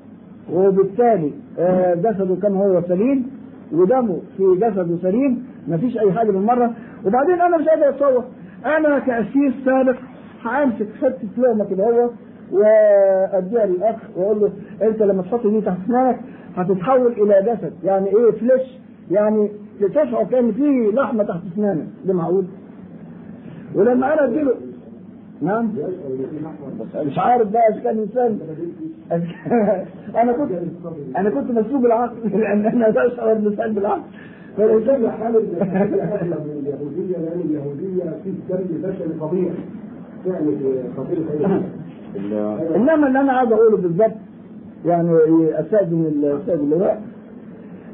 وبالتالي آه، جسده كان هو سليم ودمه في جسده سليم مفيش أي حاجة بالمرة وبعدين أنا مش قادر أتصور أنا كأسيس سابق همسك حتة لقمه كده هو وأديها للأخ وأقول له أنت لما تحط دي تحت إسنانك هتتحول إلى جسد. يعني إيه؟ فليش يعني تشعر كان في لحمة تحت اسنانك ده معقول؟ ولما أنا اديله نعم؟ مش عارف بقى إذا كان انسان أنا كنت أنا كنت مسلوب العقل لأن أنا اشعر بالانسان بالعقل. فالانسان حالة من اليهودية لأن اليهودية في الدم بشري طبيعي يعني خطير إنما اللي أنا عايز أقوله بالظبط يعني استاذن الاستاذ اللواء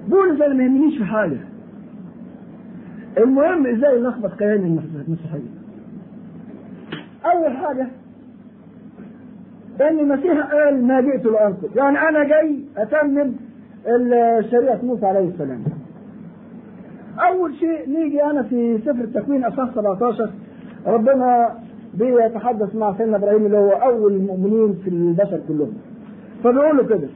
بولس أنا ما يهمنيش في حاجة. المهم إزاي نخبط كيان المسيحية؟ أول حاجة إن المسيح قال ما جئت لانقذ يعني أنا جاي أتمم شريعة موسى عليه السلام. أول شيء نيجي أنا في سفر التكوين أصحاح 17 ربنا بيتحدث مع سيدنا إبراهيم اللي هو أول المؤمنين في البشر كلهم. فبيقول له كده.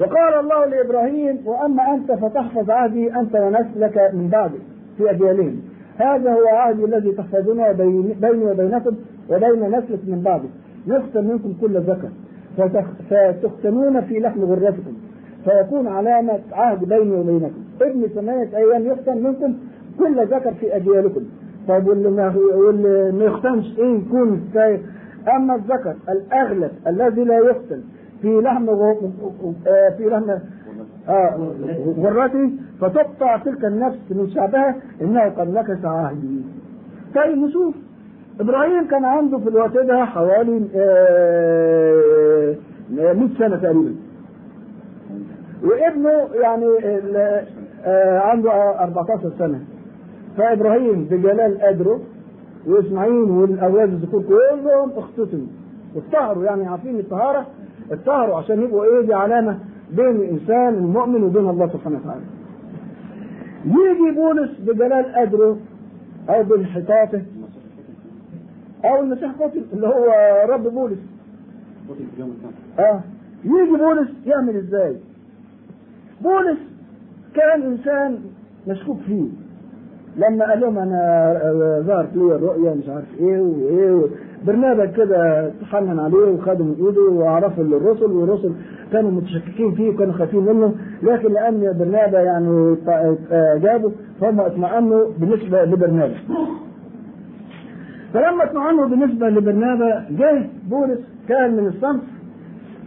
وقال الله لإبراهيم وأما أنت فتحفظ عهدي أنت ونسلك من بعدي في أجيالهم. هذا هو عهدي الذي تحفظونه بين- بيني وبينكم وبين نسلك من بعدي. يختم منكم كل ذكر. فتخ- فتختمون في لحم غرتكم. فيكون علامة عهد بيني وبينكم. ابن ثمانية أيام يختم منكم كل ذكر في أجيالكم. طيب واللي ما يختمش إيه يكون أما الذكر الأغلب الذي لا يختم في لحم آه، في لحم آه غرتي فتقطع تلك النفس من شعبها إنه قد نكس عهدي طيب نشوف. إبراهيم كان عنده في الوقت ده حوالي آه، 100 سنة تقريبا. وابنه يعني آه، عنده 14 سنة. فإبراهيم بجلال قدره وإسماعيل والأولاد الذكور كلهم اختتنوا اتطهروا يعني عارفين الطهارة؟ اتطهروا عشان يبقوا إيه؟ دي علامة بين الإنسان المؤمن وبين الله سبحانه وتعالى. يجي بولس بجلال قدره أو بانحطاطه أو المسيح قتل اللي هو رب بولس. آه. يجي بولس يعمل إزاي؟ بولس كان إنسان مشكوك فيه. لما قال لهم أنا آه، ظهرت لي الرؤيا مش عارف إيه وايه برنابا كده تحنن عليه وخده من إيده وعرفه للرسل والرسل كانوا متشككين فيه وكانوا خايفين منه. لكن لأن برنابا يعني آه، جابه فهم اطمأنوا بالنسبة لبرنابا فلما اطمأنوا بالنسبة لبرنابا جه بولس كان من الصنف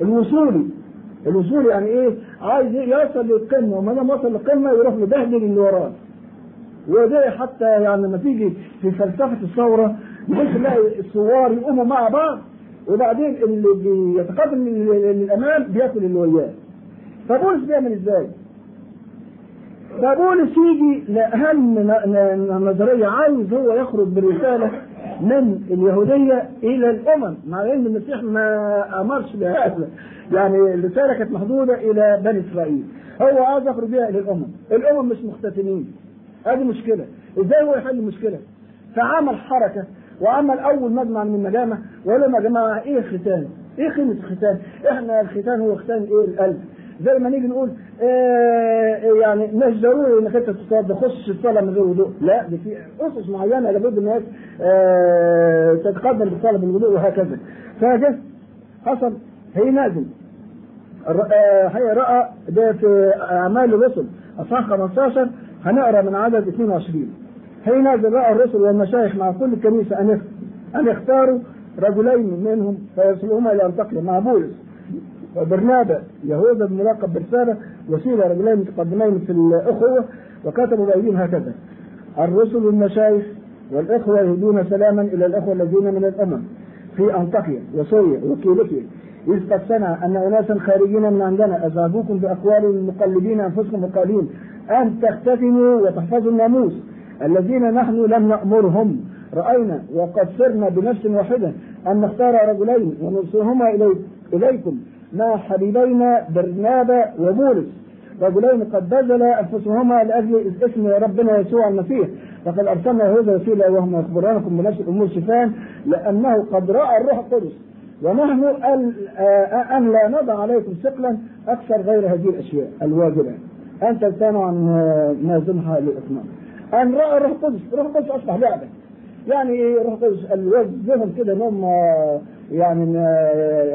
الوصولي. الوصولي يعني إيه؟ عايز يوصل للقمة وما دام وصل للقمة يروح مبهدل اللي وراه. وده حتى يعني لما تيجي في فلسفة الثورة ممكن تلاقي الثوار يقوموا مع بعض وبعدين اللي بيتقدم لل- للأمام بيأكل اللي وياه فبولس بيعمل إزاي؟ فبولس يجي لأهم نظرية عايز هو يخرج برسالة من اليهودية إلى الأمم مع إن المسيح ما أمرش بهذا. يعني الرسالة كانت محدودة إلى بني إسرائيل. هو عايز يخرج بها إلى الأمم. الأمم مش مختتمين. هذه مشكلة. إزاي هو يحل المشكلة؟ فعمل حركة وعمل أول مجمع من المجامع لهم يا جماعة إيه الختان؟ إيه قيمة الختان؟ إحنا الختان هو ختان إيه؟ القلب. زي ما نيجي نقول آه يعني مش ضروري إنك أنت تصلي تخش الصلاه من غير وضوء، لا دي في أسس معينة لابد الناس آه تتقدم بالصلاه بالوضوء وهكذا. فجه حصل. هي نازل. آه، هي رأى ده في أعمال الرسل. أصحاح 15 هنقرأ من عدد 22 هي نازل رأى الرسل والمشايخ مع كل كنيسة أن يخ- أن يختاروا رجلين منهم فيرسلوهما إلى أنطاكيا. مع بولس وبرنابا يهوذا بن ملقب برسالة وسيلة رجلين متقدمين في الأخوة وكتبوا بأيديهم هكذا. الرسل والمشايخ والإخوة يهدون سلاما إلى الأخوة الذين من الأمم في أنطاكيا وسوريا وكيليكيا إذ قد سمع أن أناسا خارجين من عندنا أذهبوكم بأقوال مقلدين أنفسكم وقالين أن تختتموا وتحفظوا الناموس. الذين نحن لم نأمرهم. رأينا وقد سرنا بنفس واحدة أن نختار رجلين ونرسلهما إلي إليكم. مع حبيبينا برنابا وبولس رجلين قد بذل أنفسهما لأجل اسم ربنا يسوع المسيح. فقد أرسلنا هذا وسيلة وهم يخبرانكم بنفس الأمور شفان لأنه قد رأى الروح القدس. ونحن أن لا نضع عليكم ثقلا أكثر غير هذه الأشياء الواجبة. أن تلتنوا عن ما للإطمئنان أن رأى الروح القدس الروح القدس أصبح لعبة. يعني روح القدس الوجههم كده انهم يعني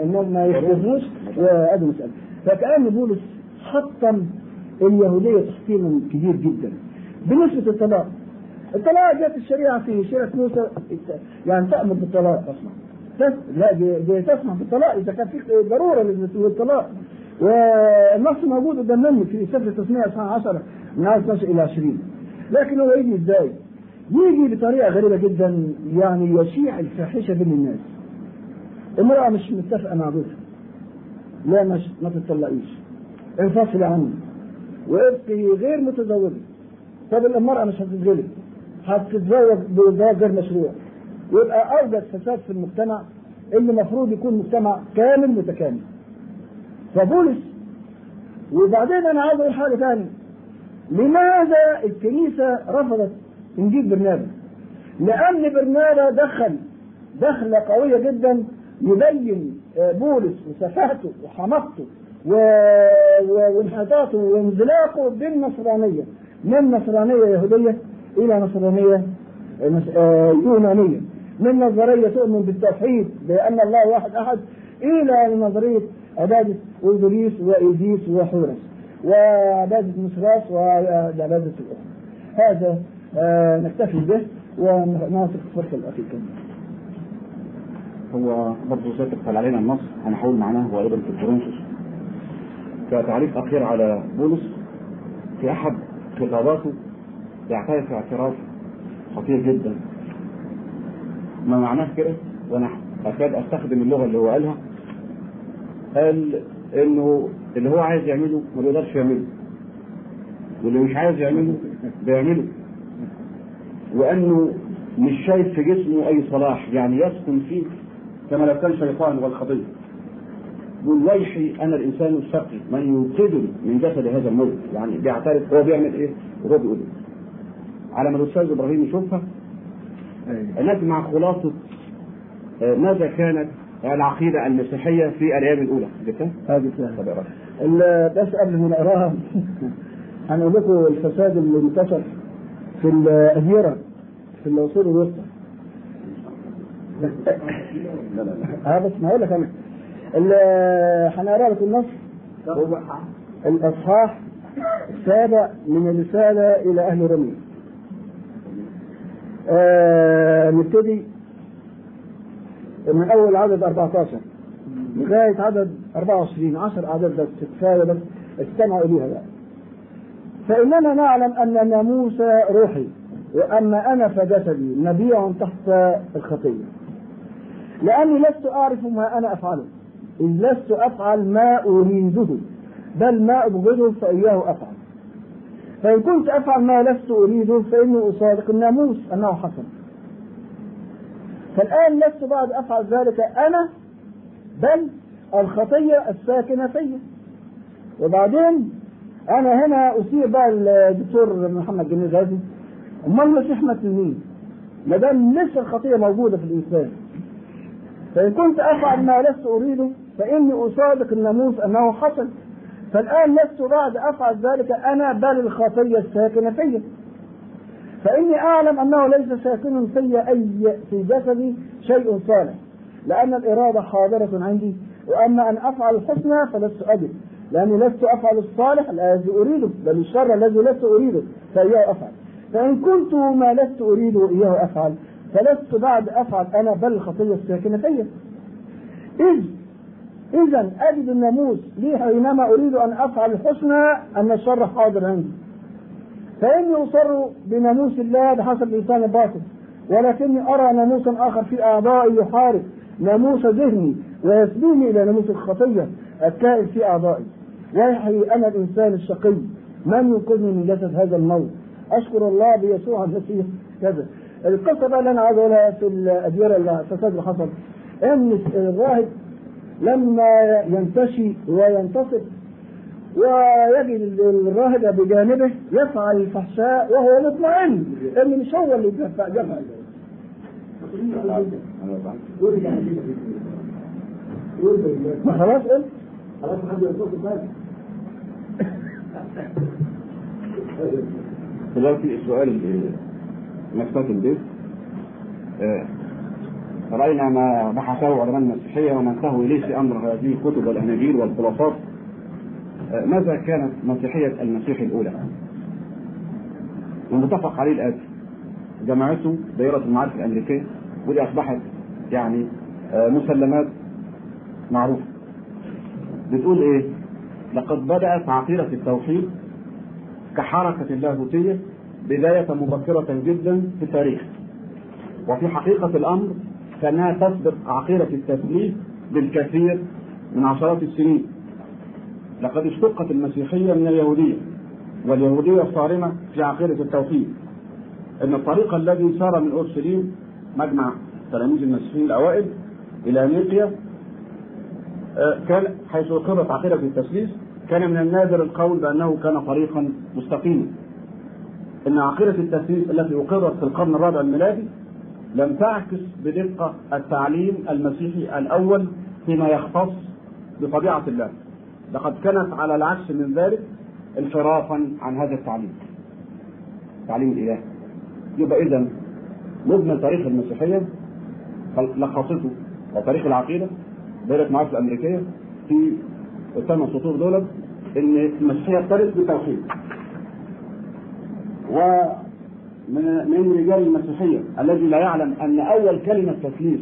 انهم ما يخبرنوش وادي مسألة فكأن بولس حطم اليهودية تحطيما كبير جدا. بالنسبة للطلاق الطلاق جاءت الشريعة في شريعة موسى يعني تأمر بالطلاق أصلا. لا دي تسمح بالطلاق إذا كان في ضرورة للطلاق. والنص موجود قدام في سفر التسمية اصحاح 10 من آية 12 إلى 20 لكن هو يجي إزاي؟ يجي بطريقة غريبة جدا يعني يشيع الفاحشة بين الناس. امرأة مش متفقة مع جوزها لا مش ما تطلقيش انفصلي عنه. وابقي غير متزوجة. طب المرأة مش هتتغلب هتتزوج بزواج غير مشروع. يبقى أوجد فساد في المجتمع اللي المفروض يكون مجتمع كامل متكامل. فبولس وبعدين أنا عايز أقول حاجة ثانية لماذا الكنيسة رفضت إنجيل برنابا؟ لأن برنابا دخل دخلة قوية جدا يبين بولس وسفاهته وحماقته وانحطاطه وانزلاقه بالنصرانية. من نصرانية يهودية إلى نصرانية يونانية. من نظرية تؤمن بالتوحيد بأن الله واحد أحد إلى نظرية عبادة أوزوريس وإيزيس وحورس وعبادة مصراس وعبادة الأخرى. هذا آه نكتفي به وناصر الفرصة الأخيرة. هو برضه زي قال علينا النص هنحاول معناه هو أيضا في كورنثوس كتعليق أخير على بولس في أحد خطاباته يعترف اعتراف خطير جدا. ما معناه كده؟ وأنا أكاد أستخدم اللغة اللي هو قالها. قال إنه اللي هو عايز يعمله ما بيقدرش يعمله. واللي مش عايز يعمله بيعمله. وأنه مش شايف في جسمه أي صلاح يعني يسكن فيه كما لو كان شيطان والخطيه يقول ويحي أنا الإنسان الشقي من ينقذني من جسد هذا الملك يعني بيعترف هو بيعمل إيه؟ وهو بيقول. إيه على ما الأستاذ إبراهيم يشوفها نجمع خلاصة ماذا كانت العقيدة المسيحية في الأيام الأولى. جبتها؟ هذه بس قبل ما نقراها هنقول لكم الفساد اللي انتشر في الأديرة في العصور الوسطى. لا بس ما أقول لك أنا. هنقرا لكم النص. الإصحاح السابع من الرسالة إلى أهل روميا آه نبتدي من أول عدد 14 لغايه عدد 24 10 أعداد بس كفايه بس استمعوا إليها بقى. فإننا نعلم أن ناموس روحي واما أنا فجسدي نبيع تحت الخطية. لأني لست أعرف ما أنا أفعله. اذ لست أفعل ما أريده بل ما أبغضه فإياه أفعل. فإن كنت أفعل ما لست أريده فإني أصادق الناموس أنه حسن. فالآن لست بعد أفعل ذلك أنا بل الخطية الساكنة فيا. وبعدين أنا هنا أثير بقى الدكتور محمد جميل غازي. أمال المسيح مين؟ ما دام لسه الخطية موجودة في الانسان فإن كنت أفعل ما لست أريده فإني أصادق الناموس أنه حصل. فالآن لست بعد أفعل ذلك أنا بل الخطية الساكنة فيا. فإني أعلم أنه ليس ساكن في أي في جسدي شيء صالح لأن الإرادة حاضرة عندي وأما أن أفعل الحسنى فلست اجد لأني لست أفعل الصالح الذي أريده بل الشر الذي لست أريده فإياه أفعل. فإن كنت ما لست أريده إياه أفعل فلست بعد أفعل أنا بل الخطيه الساكنه فيا اذ اذا أجد الناموس لي حينما أريد أن أفعل الحسنى أن الشر حاضر عندي. فإني اصر بناموس الله بحسب لسان الباطل ولكني أرى ناموسا آخر في أعضائي يحارب ناموس ذهني ويسبيني إلى ناموس الخطية الكائن في أعضائي. ويحيي أنا الإنسان الشقي من ينقذني من جسد هذا الموت؟ أشكر الله بيسوع المسيح. كذا. القصة بقى اللي أنا عايز أقولها في الادويه الفساد اللي حصل. إن الراهب لما ينتشي وينتصف ويجد الراهب بجانبه يفعل الفحشاء وهو مطمئن. ان مش هو اللي جفع ما خلاص قلت؟ خلاص حد يوصف بقى دلوقتي السؤال نفتات البيت. آه، رأينا ما بحثه علماء المسيحية وما انتهوا إليه في أمر هذه الكتب والأناجيل والخلاصات ماذا كانت مسيحية المسيح الأولى؟ المتفق عليه الآتي جمعته دائرة المعارف الأمريكية ودي أصبحت يعني آه، مسلمات معروفة بتقول إيه؟ لقد بدأت عقيدة التوحيد كحركة لاهوتية بداية مبكرة جدا في التاريخ وفي حقيقة الأمر كانها تسبق عقيدة التثليث بالكثير من عشرات السنين لقد اشتقت المسيحية من اليهودية واليهودية صارمة في عقيدة التوحيد. أن الطريق الذي سار من أورشليم مجمع تلاميذ المسيحيين الأوائل إلى نيقيا آه، كان حيث أقرت عقيدة التثليث كان من النادر القول بأنه كان طريقا مستقيما. إن عقيدة التثليث التي أقرت في القرن الرابع الميلادي لم تعكس بدقة التعليم المسيحي الأول فيما يختص بطبيعة الله. لقد كانت على العكس من ذلك انحرافا عن هذا التعليم. تعليم الالهي يبقى اذا مجمل تاريخ المسيحية لخصته وتاريخ العقيدة دائره المعارف الأمريكية في الثمان سطور دول إن المسيحية ابتدت بالتوحيد. ومن من رجال المسيحية الذي لا يعلم أن أول كلمة تثليث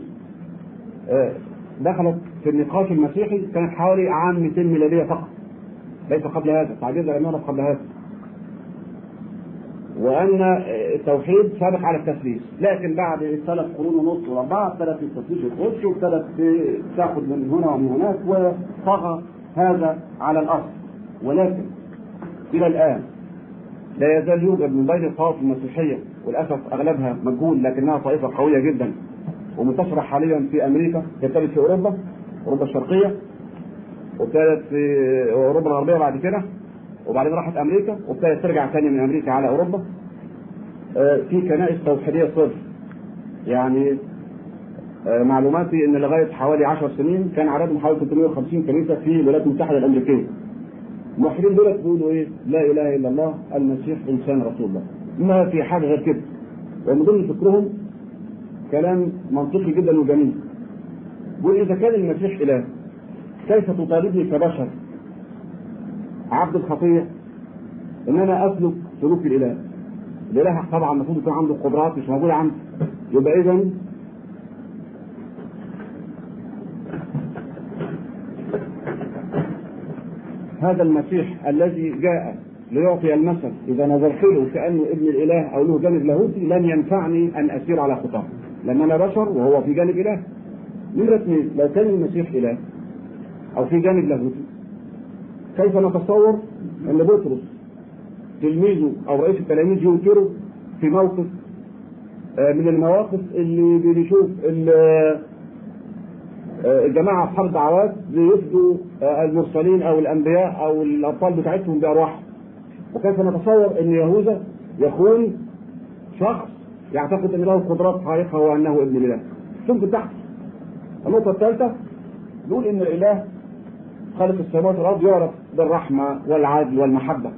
آه، دخلت في النقاش المسيحي كانت حوالي عام 200 ميلادية فقط. ليس قبل هذا التعبير لم يعرف قبل هذا. وأن التوحيد سابق على التثليث لكن بعد ثلاث قرون ونص واربعه ابتدت التثليث يخش وابتدت تاخذ من هنا ومن هناك وطغى هذا على الاصل ولكن إلى الآن لا يزال يوجد من بين الطوائف المسيحيه وللأسف أغلبها مجهول لكنها طائفة قوية جدا. ومنتشره حاليا في أمريكا ابتدت في أوروبا أوروبا الشرقية وابتدت في أوروبا الغربية بعد كده وبعدين راحت أمريكا وابتدت ترجع ثاني من أمريكا على أوروبا آه، في كنائس توحيدية صرف يعني آه، معلوماتي إن لغاية حوالي 10 سنين كان عددهم حوالي 350 كنيسة في الولايات المتحدة الأمريكية. الموحدين دول بيقولوا إيه؟ لا إله إلا الله المسيح إنسان رسول الله. ما في حاجة غير كده. ومن ضمن فكرهم كلام منطقي جدا وجميل. إذا كان المسيح إله كيف تطالبني كبشر عبد الخطيه إن أنا أسلك سلوك الإله؟ الإله طبعا المفروض يكون عنده قدرات مش موجودة عنده. يبقى اذا هذا المسيح الذي جاء ليعطي المثل إذا نظرت له كأنه ابن الإله أو له جانب لاهوتي لن ينفعني أن أسير على خطاه لأن أنا بشر وهو في جانب إله نمرة اثنين لو كان المسيح إله أو في جانب لاهوتي كيف نتصور أن بطرس تلميذه أو رئيس التلاميذ ينكره في موقف آه، من المواقف اللي بنشوف آه، الجماعة اصحاب الدعوات بيفدوا آه، المرسلين أو الأنبياء أو الابطال بتاعتهم بارواحهم وكيف نتصور أن يهوذا يخون شخص يعتقد أن له قدرات خارقة وأنه ابن الاله ثم تحت. النقطة الثالثة نقول إن الإله خالق السماوات والأرض يعرف بالرحمة والعدل والمحبة.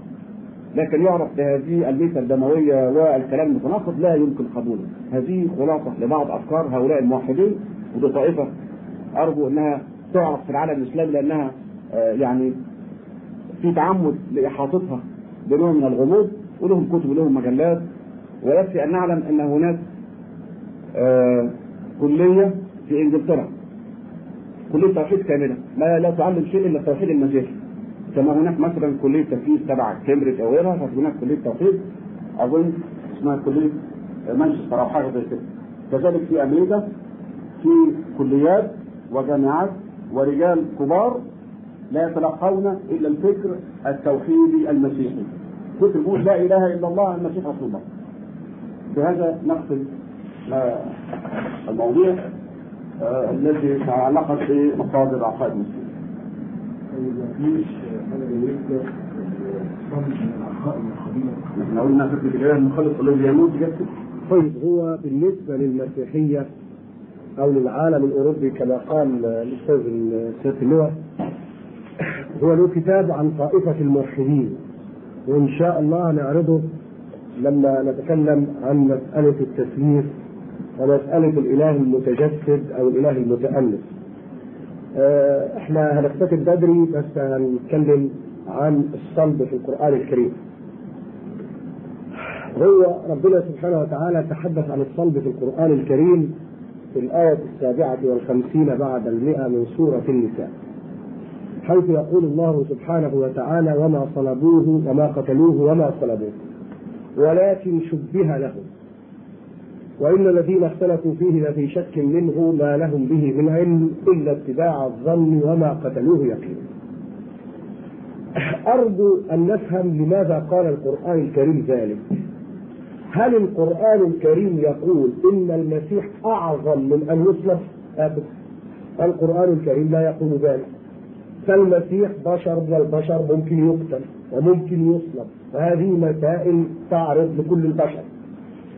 لكن يعرف بهذه الميتة الدموية والكلام المتناقض لا يمكن قبوله. هذه خلاصة لبعض أفكار هؤلاء الموحدين ودي طائفة أرجو أنها تعرف في العالم الإسلامي لأنها آه، يعني في تعمد لإحاطتها بنوع من الغموض ولهم كتب ولهم مجلات ويكفي أن نعلم أن هناك آه، كلية في إنجلترا. كلية توحيد كاملة. ما لا تعلم شيء إلا التوحيد المسيحي كما هناك مثلا كلية تنفيذ تبع كامبريدج أو غيرها فهناك كلية توحيد أظن اسمها كلية مانشستر أو حاجة زي كده. كذلك في أمريكا في كليات وجامعات ورجال كبار لا يتلقون إلا الفكر التوحيدي المسيحي. كنت بقول لا إله إلا الله المسيح رسول الله. بهذا نقفل آه، المواضيع آه، التي تعلقت بمصادر عقائد المسلمين. إحنا قلنا فكره الاله المخلص الذي يموت يكتب طيب هو بالنسبة للمسيحية أو للعالم الأوروبي كما قال الأستاذ سيادة اللواء هو له كتاب عن طائفة الموحدين وإن شاء الله نعرضه لما نتكلم عن مسألة التثليث ومسألة الإله المتجسد أو الإله المتأنس. آه، إحنا هنكتفي بدري بس هنتكلم عن الصلب في القرآن الكريم. هو ربنا سبحانه وتعالى تحدث عن الصلب في القرآن الكريم في الآية السابعة والخمسين بعد المئة من سورة النساء حيث يقول الله سبحانه وتعالى وما صلبوه وما قتلوه وما صلبوه ولكن شبه لهم. وإن الذين اختلفوا فيه لفي شك منه ما لهم به من علم إلا اتباع الظن وما قتلوه يقينا أرجو أن نفهم لماذا قال القرآن الكريم ذلك. هل القرآن الكريم يقول إن المسيح أعظم من أن يصلب؟ القرآن الكريم لا يقول ذلك. فالمسيح بشر من البشر ممكن يقتل وممكن يصلب. وهذه مسائل تعرض لكل البشر.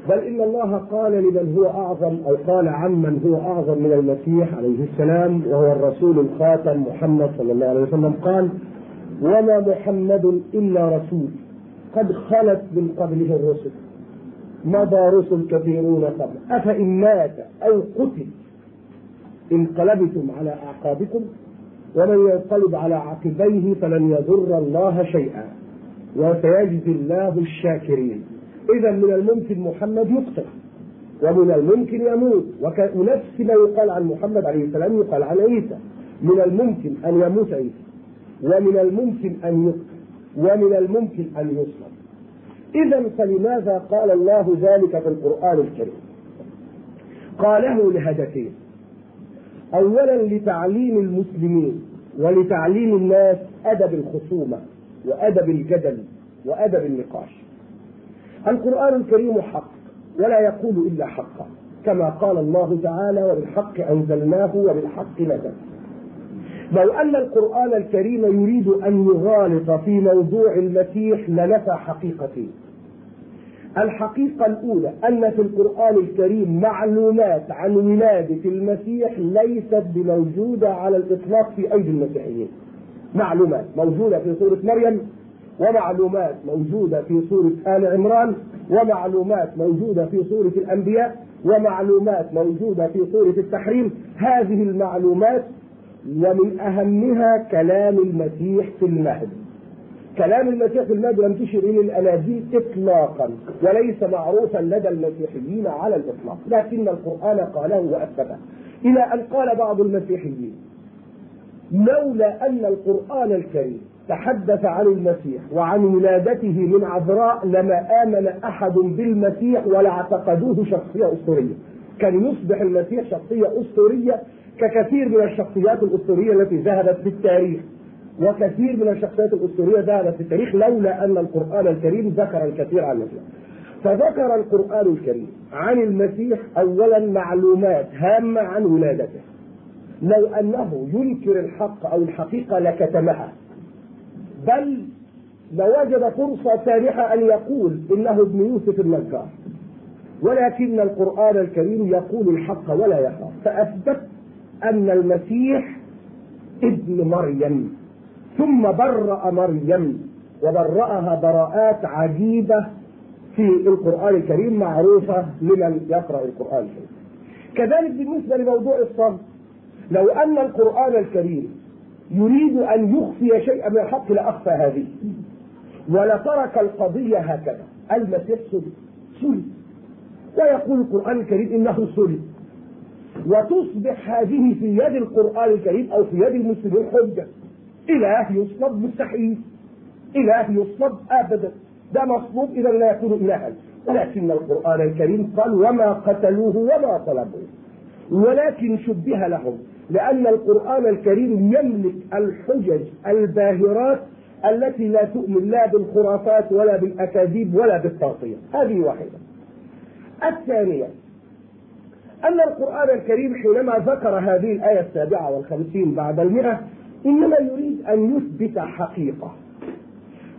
بل إن الله قال لمن هو أعظم أو قال عمن هو أعظم من المسيح عليه السلام وهو الرسول الخاتم محمد صلى الله عليه وسلم قال وما محمد إلا رسول قد خلت من قبله الرسل. مضى رسل كثيرون قبل. أفإن مات أو قتل انقلبتم على أعقابكم؟ ومن ينقلب على عقبيه فلن يضر الله شيئا وسيجزي الله الشاكرين إذا من الممكن محمد يقتل ومن الممكن يموت ونفس ما يقال عن محمد عليه السلام يقال عن عيسى من الممكن أن يموت عيسى ومن الممكن أن يقتل ومن الممكن أن يصلب إذا فلماذا قال الله ذلك في القرآن الكريم؟ قاله لهدفين. أولا لتعليم المسلمين ولتعليم الناس أدب الخصومة وأدب الجدل وأدب النقاش. القرآن الكريم حق ولا يقول إلا حقا كما قال الله تعالى وبالحق أنزلناه وبالحق نزل. لو أن القرآن الكريم يريد أن يغالط في موضوع المسيح لنفى حقيقتين. الحقيقة الأولى أن في القرآن الكريم معلومات عن ولادة المسيح ليست بموجودة على الإطلاق في أيدي المسيحيين. معلومات موجودة في سورة مريم ومعلومات موجودة في سورة آل عمران ومعلومات موجودة في سورة الأنبياء ومعلومات موجودة في سورة التحريم هذه المعلومات ومن أهمها كلام المسيح في المهد كلام المسيح في المهد لم تشر إلى الأناجيل إطلاقا وليس معروفا لدى المسيحيين على الإطلاق لكن القرآن قاله وأثبته إلى أن قال بعض المسيحيين لولا أن القرآن الكريم تحدث عن المسيح وعن ولادته من عذراء لما آمن أحد بالمسيح ولا اعتقدوه شخصية أسطورية. كان يصبح المسيح شخصية أسطورية ككثير من الشخصيات الأسطورية التي ذهبت في التاريخ وكثير من الشخصيات الأسطورية ذهبت في التاريخ لولا أن القرآن الكريم ذكر الكثير عن المسيح فذكر القرآن الكريم عن المسيح أولا معلومات هامة عن ولادته. لو أنه ينكر الحق أو الحقيقة لكتمها. بل لوجد فرصة سانحة أن يقول إنه ابن يوسف النجار. ولكن القرآن الكريم يقول الحق ولا يخاف. فأثبت أن المسيح ابن مريم. ثم برأ مريم وبرأها براءات عجيبة في القرآن الكريم معروفة لمن يقرأ القرآن الكريم. كذلك بالنسبة لموضوع الصمت لو أن القرآن الكريم يريد أن يخفي شيئا من الحق لأخفى هذه. ولترك القضية هكذا. المسيح سلب سلب ويقول القرآن الكريم إنه سلب وتصبح هذه في يد القرآن الكريم أو في يد المسلمين حجة. إله يصلب مستحيل. إله يصلب أبدا. ده مصلوب إذا لا يكون إلها. ولكن القرآن الكريم قال وما قتلوه وما طلبوه. ولكن شبه لهم. لأن القرآن الكريم يملك الحجج الباهرات التي لا تؤمن لا بالخرافات ولا بالأكاذيب ولا بالتغطية. هذه واحدة. الثانية. أن القرآن الكريم حينما ذكر هذه الآية السابعة والخمسين بعد المئة إنما يريد أن يثبت حقيقة.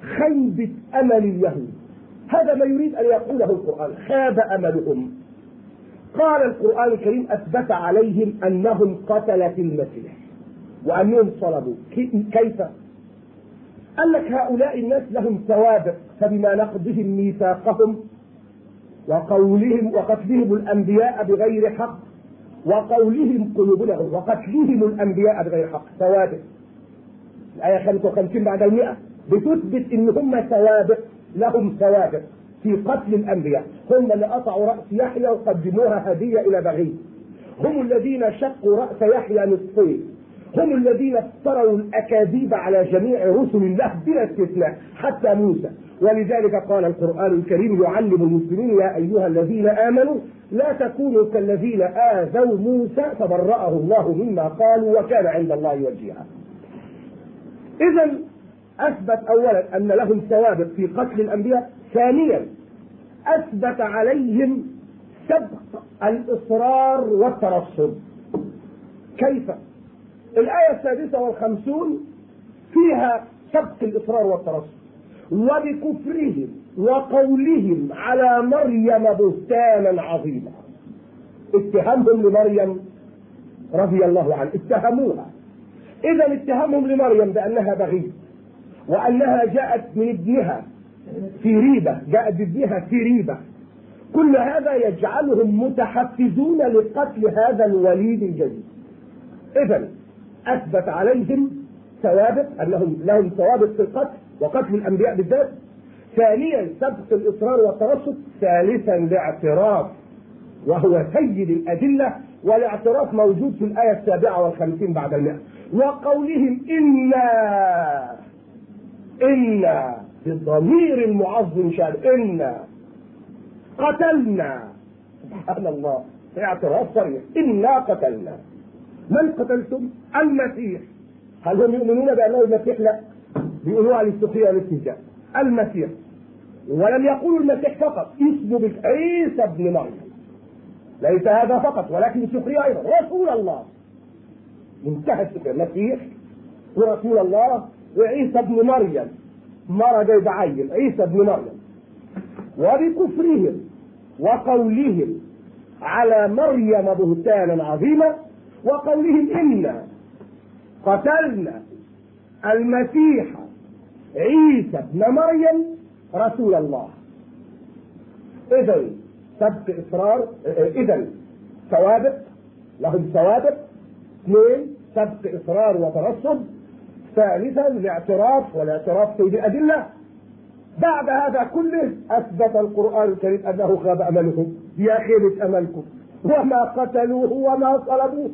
خيبة أمل اليهود هذا ما يريد أن يقوله القرآن. خاب أملهم. قال القرآن الكريم أثبت عليهم أنهم قتلة المسيح وأنهم صلبوا. كيف؟ قال لك هؤلاء الناس لهم سوابق فبما نقضهم ميثاقهم وقولهم وقتلهم الأنبياء بغير حق وقولهم قلوبنا وقتلهم الأنبياء بغير حق. سوابق الآية 55 بعد المئة. بتثبت إن هم سوابق لهم سوابق في قتل الأنبياء. هم اللي قطعوا رأس يحيى وقدموها هدية إلى بغيض هم الذين شقوا رأس يحيى نصفين. هم الذين افتروا الأكاذيب على جميع رسل الله بلا استثناء حتى موسى. ولذلك قال القرآن الكريم يعلم المسلمين يا أيها الذين آمنوا لا تكونوا كالذين آذوا موسى فبرأه الله مما قالوا وكان عند الله وجيها إذا أثبت أولا أن لهم سوابق في قتل الأنبياء. ثانيا أثبت عليهم سبق الإصرار والترصد. كيف؟ الآية السادسة والخمسون فيها سبق الإصرار والترصد. وبكفرهم وقولهم على مريم بهتانا عظيما. اتهامهم لمريم رضي الله عنها. اتهموها. إذا اتهامهم لمريم بأنها بغية وأنها جاءت من ابنها في ريبة جاءت بابنها في ريبة. كل هذا يجعلهم متحفزون لقتل هذا الوليد الجديد. اذا أثبت عليهم ثوابت أنهم لهم ثوابت في القتل وقتل الأنبياء بالذات. ثانيا سبق الإصرار والترصد ثالثا الاعتراف وهو سيد الأدلة والاعتراف موجود في الآية السابعة والخمسين بعد المئة. وقولهم إنا إنا بالضمير المعظم شان إنا. قتلنا. سبحان الله. اعتراف صريح إنا قتلنا. من قتلتم؟ المسيح. هل هم يؤمنون بأنه المسيح؟ لا. بيقولوا على السخريه والاستهزاء المسيح. ولم يقولوا المسيح فقط. اسمه عيسى ابن مريم. ليس هذا فقط ولكن السخريه أيضا. رسول الله. السخريه المسيح ورسول الله وعيسى ابن مريم. مرة جاي بعين عيسى ابن مريم. وبكفرهم وقولهم على مريم بهتانا عظيما وقولهم إنا قتلنا المسيح عيسى ابن مريم رسول الله. إذا سبق إصرار إذا ثوابت لهم ثوابت اثنين سبق إصرار وترصد ثالثا الاعتراف والاعتراف الأدلة. بعد هذا كله أثبت القرآن الكريم أنه خاب أملهم يا خيبة أملكم. وما قتلوه وما صلبوه.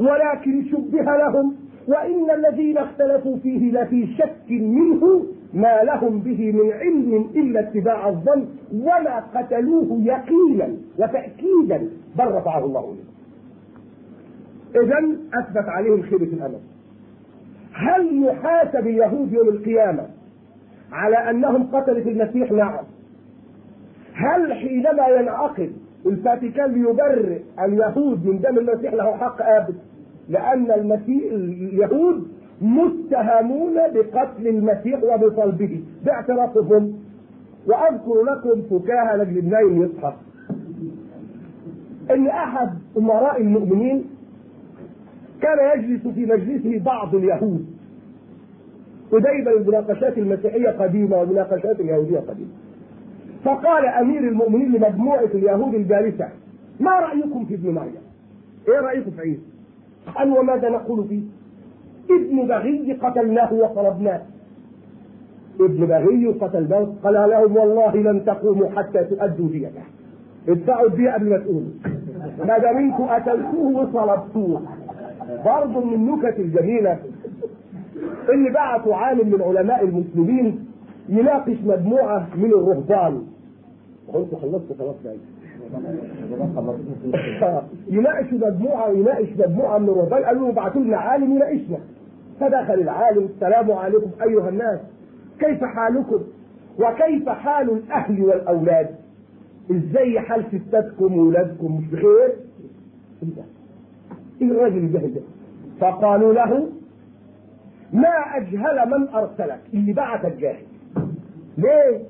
ولكن شبه لهم. وإن الذين اختلفوا فيه لفي شك منه ما لهم به من علم إلا اتباع الظن. وما قتلوه يقينا وتأكيدا. بل رفعه الله إليه إذا أثبت عليهم خيبة الأمل هل يحاسب اليهود يوم القيامة على أنهم قتلت المسيح؟ نعم. هل حينما ينعقد الفاتيكان ليبرئ اليهود من دم المسيح له حق أبد؟ لأن المسيح اليهود متهمون بقتل المسيح وبصلبه. باعترافهم. وأذكر لكم فكاهة لاجل النايم يصحى إن أحد أمراء المؤمنين كان يجلس في مجلسه بعض اليهود. ودايما المناقشات المسيحية قديمة والمناقشات اليهودية قديمة. فقال أمير المؤمنين لمجموعة اليهود الجالسة ما رأيكم في ابن مريم؟ إيه رأيكم في عيسى؟ قال وماذا نقول فيه؟ ابن بغي قتلناه وطلبناه ابن بغي قتلناه؟ قال لهم والله لن تقوموا حتى تؤدوا ديته ادفعوا الدية قبل ما تقولوا ما دام قتلتوه وصلبتوه. برضه من النكت الجميلة اللي بعثوا عالم من علماء المسلمين يناقش مجموعة من الرهبان. قلت خلصت خلاص بقى يناقش مجموعة يناقش مجموعة من الرهبان. قالوا له ابعتوا لنا عالم يناقشنا. فدخل العالم. السلام عليكم أيها الناس. كيف حالكم؟ وكيف حال الأهل والأولاد؟ إزاي حال ستاتكم وولادكم؟ مش بخير؟ إيه إيه الراجل الجاهل ده فقالوا له ما أجهل من أرسلك؟ اللي بعثك جاهل ليه؟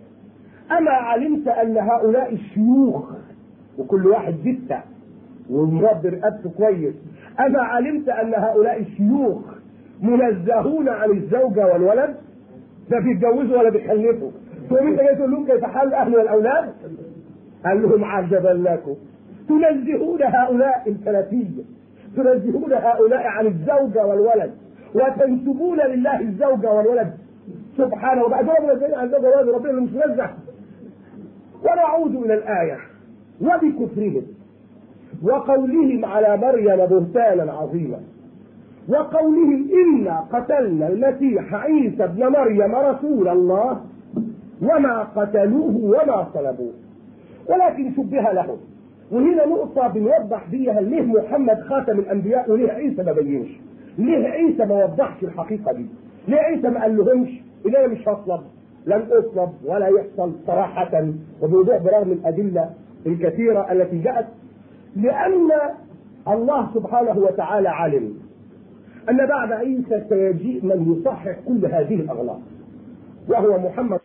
أما علمت أن هؤلاء الشيوخ؟ وكل واحد جثة. ومربي رقبته كويس. أما علمت أن هؤلاء الشيوخ منزهون عن الزوجة والولد؟ لا بيتجوزوا ولا بيخلفوا؟ تقوم انت جاي تقول لهم كيف حال الأهل والأولاد؟ قال لهم عجبا لكم تنزهون هؤلاء الثلاثية تنزهون هؤلاء عن الزوجة والولد وتنسبون لله الزوجة والولد. سبحانه وبعد ربنا عن الزوجة والولد ربنا مش منزه ونعود إلى الآية. وبكفرهم وقولهم على مريم بهتانا عظيما. وقولهم إنا قتلنا المسيح عيسى ابن مريم رسول الله وما قتلوه وما صلبوه ولكن شبه لهم. وهنا نقطة بنوضح بيها ليه محمد خاتم الأنبياء وليه عيسى ما بينش؟ ليه عيسى ما وضحش الحقيقة دي؟ ليه عيسى ما قال لهمش إن أنا مش هصلب لن أصلب ولا يحصل صراحة وبوضوح برغم الأدلة الكثيرة التي جاءت لأن الله سبحانه وتعالى علم أن بعد عيسى سيجيء من يصحح كل هذه الأغلاط وهو محمد